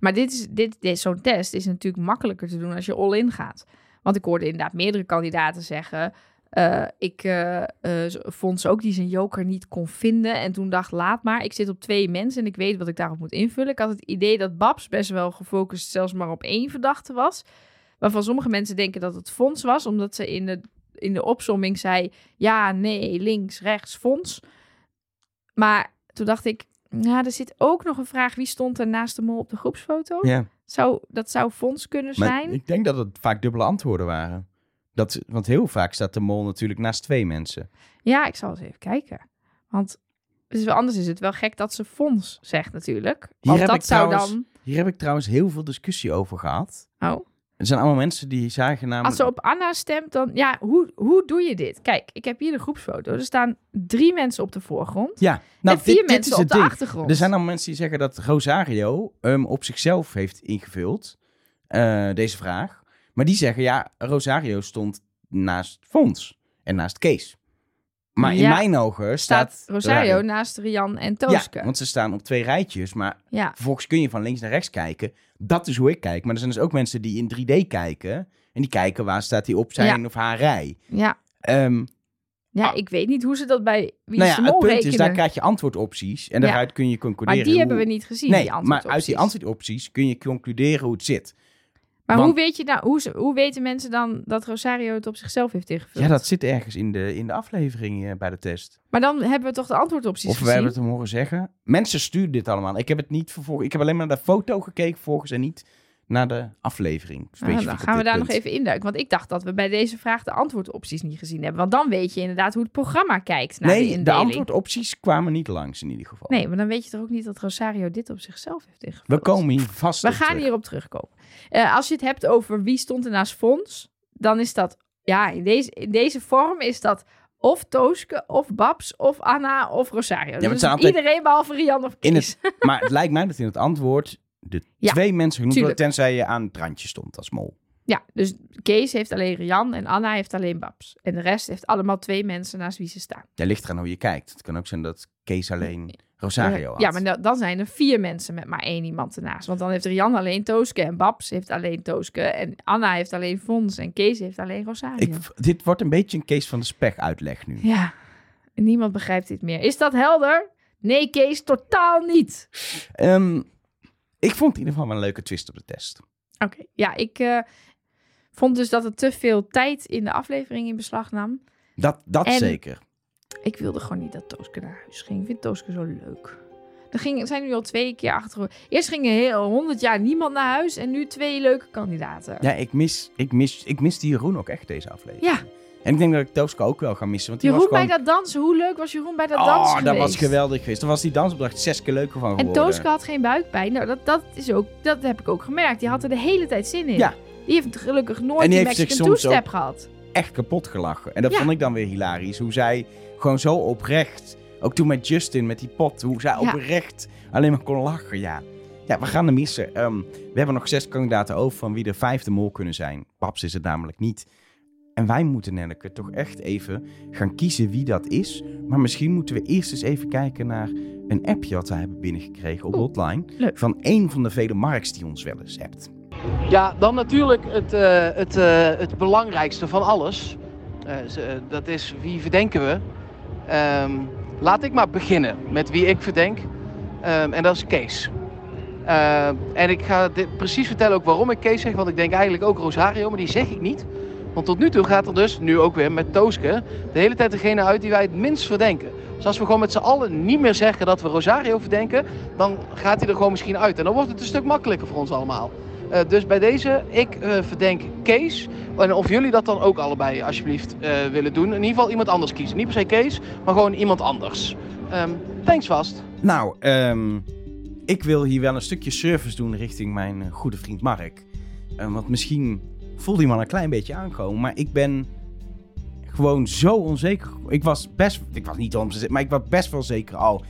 maar dit is, dit, dit, zo'n test is natuurlijk makkelijker te doen als je all-in gaat. Want ik hoorde inderdaad meerdere kandidaten zeggen... eh, ik eh, eh, vond ze ook die zijn joker niet kon vinden. En toen dacht, laat maar. Ik zit op twee mensen en ik weet wat ik daarop moet invullen. Ik had het idee dat Babs best wel gefocust zelfs maar op één verdachte was. Waarvan sommige mensen denken dat het Fons was. Omdat ze in de, in de opsomming zei... Ja, nee, links, rechts, Fons. Maar toen dacht ik... Ja, er zit ook nog een vraag. Wie stond er naast de mol op de groepsfoto? Ja. Zou, dat zou Fons kunnen Maar zijn. ik denk dat het vaak dubbele antwoorden waren. Dat, want heel vaak staat de mol natuurlijk naast twee mensen. Ja, ik zal eens even kijken. Want wel, anders is het wel gek dat ze Fons zegt natuurlijk. Want heb dat zou trouwens- dan... Hier heb ik trouwens heel veel discussie over gehad. Oh. Er zijn allemaal mensen die zagen namelijk... Als ze op Anna stemt, dan... Ja, hoe, hoe doe je dit? Kijk, ik heb hier de groepsfoto. Er staan drie mensen op de voorgrond. Ja, nou, en vier dit, dit mensen is op de ding. achtergrond. Er zijn allemaal mensen die zeggen dat Rosario hem op zichzelf heeft ingevuld. eh, deze vraag. Maar die zeggen, ja, Rosario stond naast Fons en naast Kees. Maar in Ja, mijn ogen staat... Staat Rosario naast Rian en Tooske. Ja, want ze staan op twee rijtjes. Maar Ja, vervolgens kun je van links naar rechts kijken. Dat is hoe ik kijk. Maar er zijn dus ook mensen die in 3D kijken. En die kijken waar staat hij op zijn Ja. of haar rij. ja. Ehm, ja Ah. ik weet niet hoe ze dat bij Wie nou is ja, het punt rekenen. is, daar krijg je antwoordopties. En daaruit kun je concluderen... maar die hebben we niet gezien, Nee, die maar uit die antwoordopties kun je concluderen hoe het zit. Maar want- hoe, weet je nou, hoe, hoe weten mensen dan dat Rosario het op zichzelf heeft ingevuld? Ja, dat zit ergens in de, in de aflevering eh, bij de test. Maar dan hebben we toch de antwoordopties Of we gezien? hebben het hem horen zeggen. Mensen sturen dit allemaal. Ik heb het niet vervolgens. Ik heb alleen maar naar de foto gekeken volgens en niet naar de aflevering. Ah, dan gaan we daar punt. nog even induiken. Want ik dacht dat we bij deze vraag de antwoordopties niet gezien hebben. Want dan weet je inderdaad hoe het programma kijkt naar de Nee, de indeling. antwoordopties kwamen niet langs in ieder geval. Nee, maar dan weet je toch ook niet dat Rosario dit op zichzelf heeft ingevuld. We komen hier vast We op gaan terug. hierop terugkomen. Eh, als je het hebt over wie stond er naast Fons, dan is dat, ja, in deze, in deze vorm is dat of Tooske, of Babs, of Anna, of Rosario. het dus altijd- iedereen behalve Rian of In Kees. het, maar het lijkt mij dat in het antwoord de Ja, twee mensen genoemd worden, tenzij je aan het randje stond als mol. Ja, dus Kees heeft alleen Rian en Anna heeft alleen Babs. En de rest heeft allemaal twee mensen naast wie ze staan. Ja, ligt eraan hoe je kijkt. Het kan ook zijn dat Kees alleen Rosario had. Ja, maar da- dan zijn er vier mensen met maar één iemand ernaast. Want dan heeft Rian alleen Tooske en Babs heeft alleen Tooske. En Anna heeft alleen Fons en Kees heeft alleen Rosario. Ik, dit wordt een beetje een Kees van de Speg uitleg nu. Ja, niemand begrijpt dit meer. Is dat helder? Nee, Kees, totaal niet. Ehm, ik vond in ieder geval wel een leuke twist op de test. Oké, ja, ik eh, vond dus dat het te veel tijd in de aflevering in beslag nam. Dat, dat En- zeker. Ik wilde gewoon niet dat Tooske naar huis ging. Ik vind Tooske zo leuk. Er ging, zijn nu al twee keer achter. Eerst ging er heel honderd jaar niemand naar huis. En nu twee leuke kandidaten. Ja, ik mis, ik, mis, ik mis die Jeroen ook echt deze aflevering. Ja. En ik denk dat ik Tooske ook wel ga missen. Want die Jeroen was gewoon... bij dat dansen. Hoe leuk was Jeroen bij dat oh, dansen dat was geweest? geweldig geweest. Dan was die dansopdracht zes keer leuker van En geworden. Tooske had geen buikpijn. Nou, dat, dat, is ook, dat heb ik ook gemerkt. Die had er de hele tijd zin in. Ja. Die heeft gelukkig nooit En die die Mexican two-step gehad. Echt kapot gelachen. En dat Ja. vond ik dan weer hilarisch. Hoe zij gewoon zo oprecht... Ook toen met Justin, met die pot. Hoe zij Ja. oprecht alleen maar kon lachen. Ja, ja we gaan hem missen. Ehm, we hebben nog zes kandidaten over van wie de vijfde mol kunnen zijn. Paps is het namelijk niet. En wij moeten Nelleke toch echt even gaan kiezen wie dat is. Maar misschien moeten we eerst eens even kijken naar een appje wat wij hebben binnengekregen op Oeh, Hotline. leuk. Van een van de vele marks die ons wel eens hebt. Ja, dan natuurlijk het, eh, het, eh, het belangrijkste van alles. Eh, dat is wie verdenken we. Ehm, laat ik maar beginnen met wie ik verdenk. Ehm, en dat is Kees. Ehm, en ik ga dit precies vertellen ook waarom ik Kees zeg. Want ik denk eigenlijk ook Rosario, maar die zeg ik niet. Want tot nu toe gaat er dus, nu ook weer met Tooske, de hele tijd degene uit die wij het minst verdenken. Dus als we gewoon met z'n allen niet meer zeggen dat we Rosario verdenken, dan gaat hij er gewoon misschien uit. En dan wordt het een stuk makkelijker voor ons allemaal. Eh, dus bij deze, ik eh, verdenk Kees. En of jullie dat dan ook allebei alsjeblieft eh, willen doen. In ieder geval iemand anders kiezen. Niet per se Kees, maar gewoon iemand anders. Ehm, thanks vast. Nou, ehm, ik wil hier wel een stukje service doen richting mijn goede vriend Mark. Eh, want misschien voelde hij me al een klein beetje aankomen, maar ik ben gewoon zo onzeker. Ik was best, ik was niet onzeker, maar ik was best wel zeker al,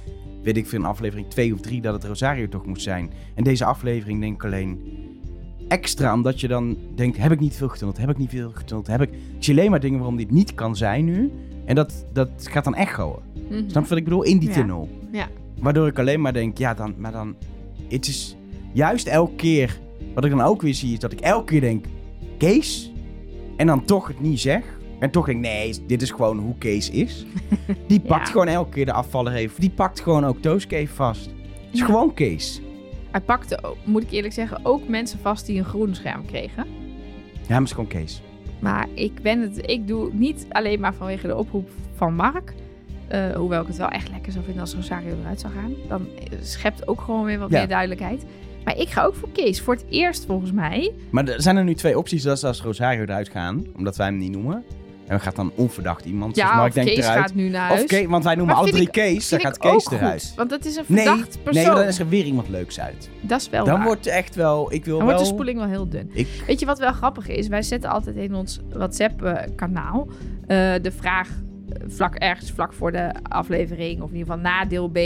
weet ik veel, in aflevering 2 of 3 dat het Rosario toch moest zijn. En deze aflevering denk ik alleen extra, omdat je dan denkt, heb ik niet veel getunneld, heb ik niet veel getunneld, heb ik... Alleen maar dingen waarom dit niet kan zijn nu. En dat, dat gaat dan echoen. Mhm. Snap je wat ik bedoel? In die Ja. tunnel. Ja. Waardoor ik alleen maar denk, ja, dan, maar dan... Het is juist elke keer, wat ik dan ook weer zie, is dat ik elke keer denk, Kees? En dan toch het niet zeg. En toch denk ik, nee, dit is gewoon hoe Kees is. Die pakt Ja. gewoon elke keer de afvaller even. Die pakt gewoon ook Tooske even vast. Het is Ja. gewoon Kees. Hij pakte, ook- moet ik eerlijk zeggen, ook mensen vast die een groen scherm kregen. Ja, maar het is gewoon Kees. Maar ik ben het, ik doe niet alleen maar vanwege de oproep van Mark. Eh, hoewel ik het wel echt lekker zou vinden als Rosario eruit zou gaan. Dan schept ook gewoon weer wat Ja. meer duidelijkheid. Maar ik ga ook voor Kees. Voor het eerst volgens mij. Maar er zijn er nu twee opties. Dat is als Rosario eruit gaan, omdat wij hem niet noemen. En dan gaat dan onverdacht iemand, Ja, Mark of denkt, Kees eruit. gaat nu naar huis. Of Kees, want wij noemen Maar alle vind drie ik- Kees, dan gaat ik Kees eruit. goed, want het is een Nee, verdacht persoon. nee, maar dan is er weer iemand leuks uit. Dat is wel Dan waar. wordt echt wel, ik wil Dan wel... wordt de spoeling wel heel dun. Ik, Weet je wat wel grappig is? Wij zetten altijd in ons WhatsApp-kanaal eh, de vraag eh, vlak ergens vlak voor de aflevering, of in ieder geval na deel B,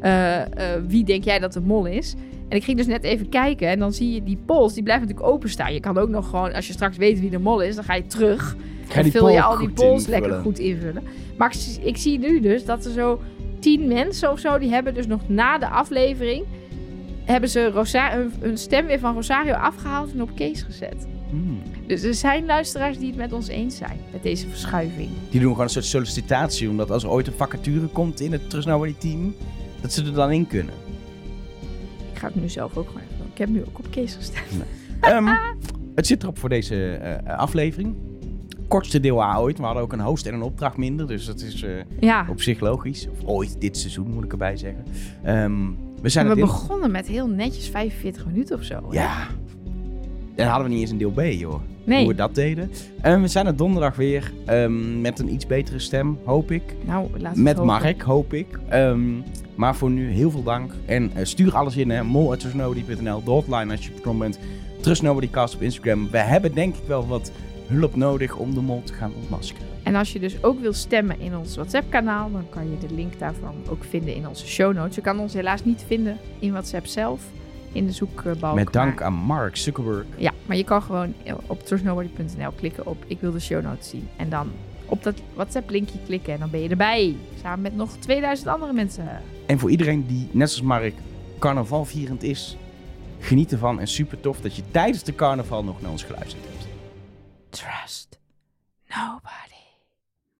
eh, wie denk jij dat de mol is? En ik ging dus net even kijken en dan zie je die polls, die blijven natuurlijk openstaan. Je kan ook nog gewoon, als je straks weet wie de mol is, dan ga je terug. ga en vul je al die invullen. lekker goed invullen. Maar ik, zie- ik zie nu dus dat er zo tien mensen of zo, die hebben dus nog na de aflevering, hebben ze Rosa hun, hun stem weer van Rosario afgehaald en op Kees gezet. Hmm. Dus er zijn luisteraars die het met ons eens zijn met deze verschuiving. Die doen gewoon een soort sollicitatie, omdat als er ooit een vacature komt in het Trust Nobody team, dat ze er dan in kunnen. Ik ga het nu zelf ook gewoon even doen. Ik heb nu ook op Kees gestemd. Ehm, het zit erop voor deze eh, aflevering. Kortste deel A ooit. We hadden ook een host en een opdracht minder, dus dat is eh, Ja, op zich logisch. Of ooit dit seizoen, moet ik erbij zeggen. Ehm, we zijn we begonnen met heel netjes 45 minuten of zo. hè? Dan hadden we niet eens een deel B, joh. Nee, Hoe we dat deden. Ehm, we zijn er donderdag weer ehm, met een iets betere stem, hoop ik. nou, het Met hopen. Mark, hoop ik. Ehm, maar voor nu heel veel dank. En eh, stuur alles in, hè. mol.trustnobody.nl. De hotline als je betrokken bent. Trust Nobody Cast op Instagram. We hebben denk ik wel wat hulp nodig om de mol te gaan ontmaskeren. En als je dus ook wil stemmen in ons WhatsApp-kanaal, dan kan je de link daarvan ook vinden in onze show notes. Je kan ons helaas niet vinden in WhatsApp zelf, in de zoekbalk. Met dank maar- aan Mark Zuckerberg. Ja, maar je kan gewoon op trustnobody.nl klikken op ik wil de show notes zien. En dan op dat WhatsApp-linkje klikken en dan ben je erbij. Samen met nog 2000 andere mensen. En voor iedereen die, net zoals Mark, carnavalvierend is, geniet ervan. En super tof dat je tijdens de carnaval nog naar ons geluisterd hebt. Trust nobody.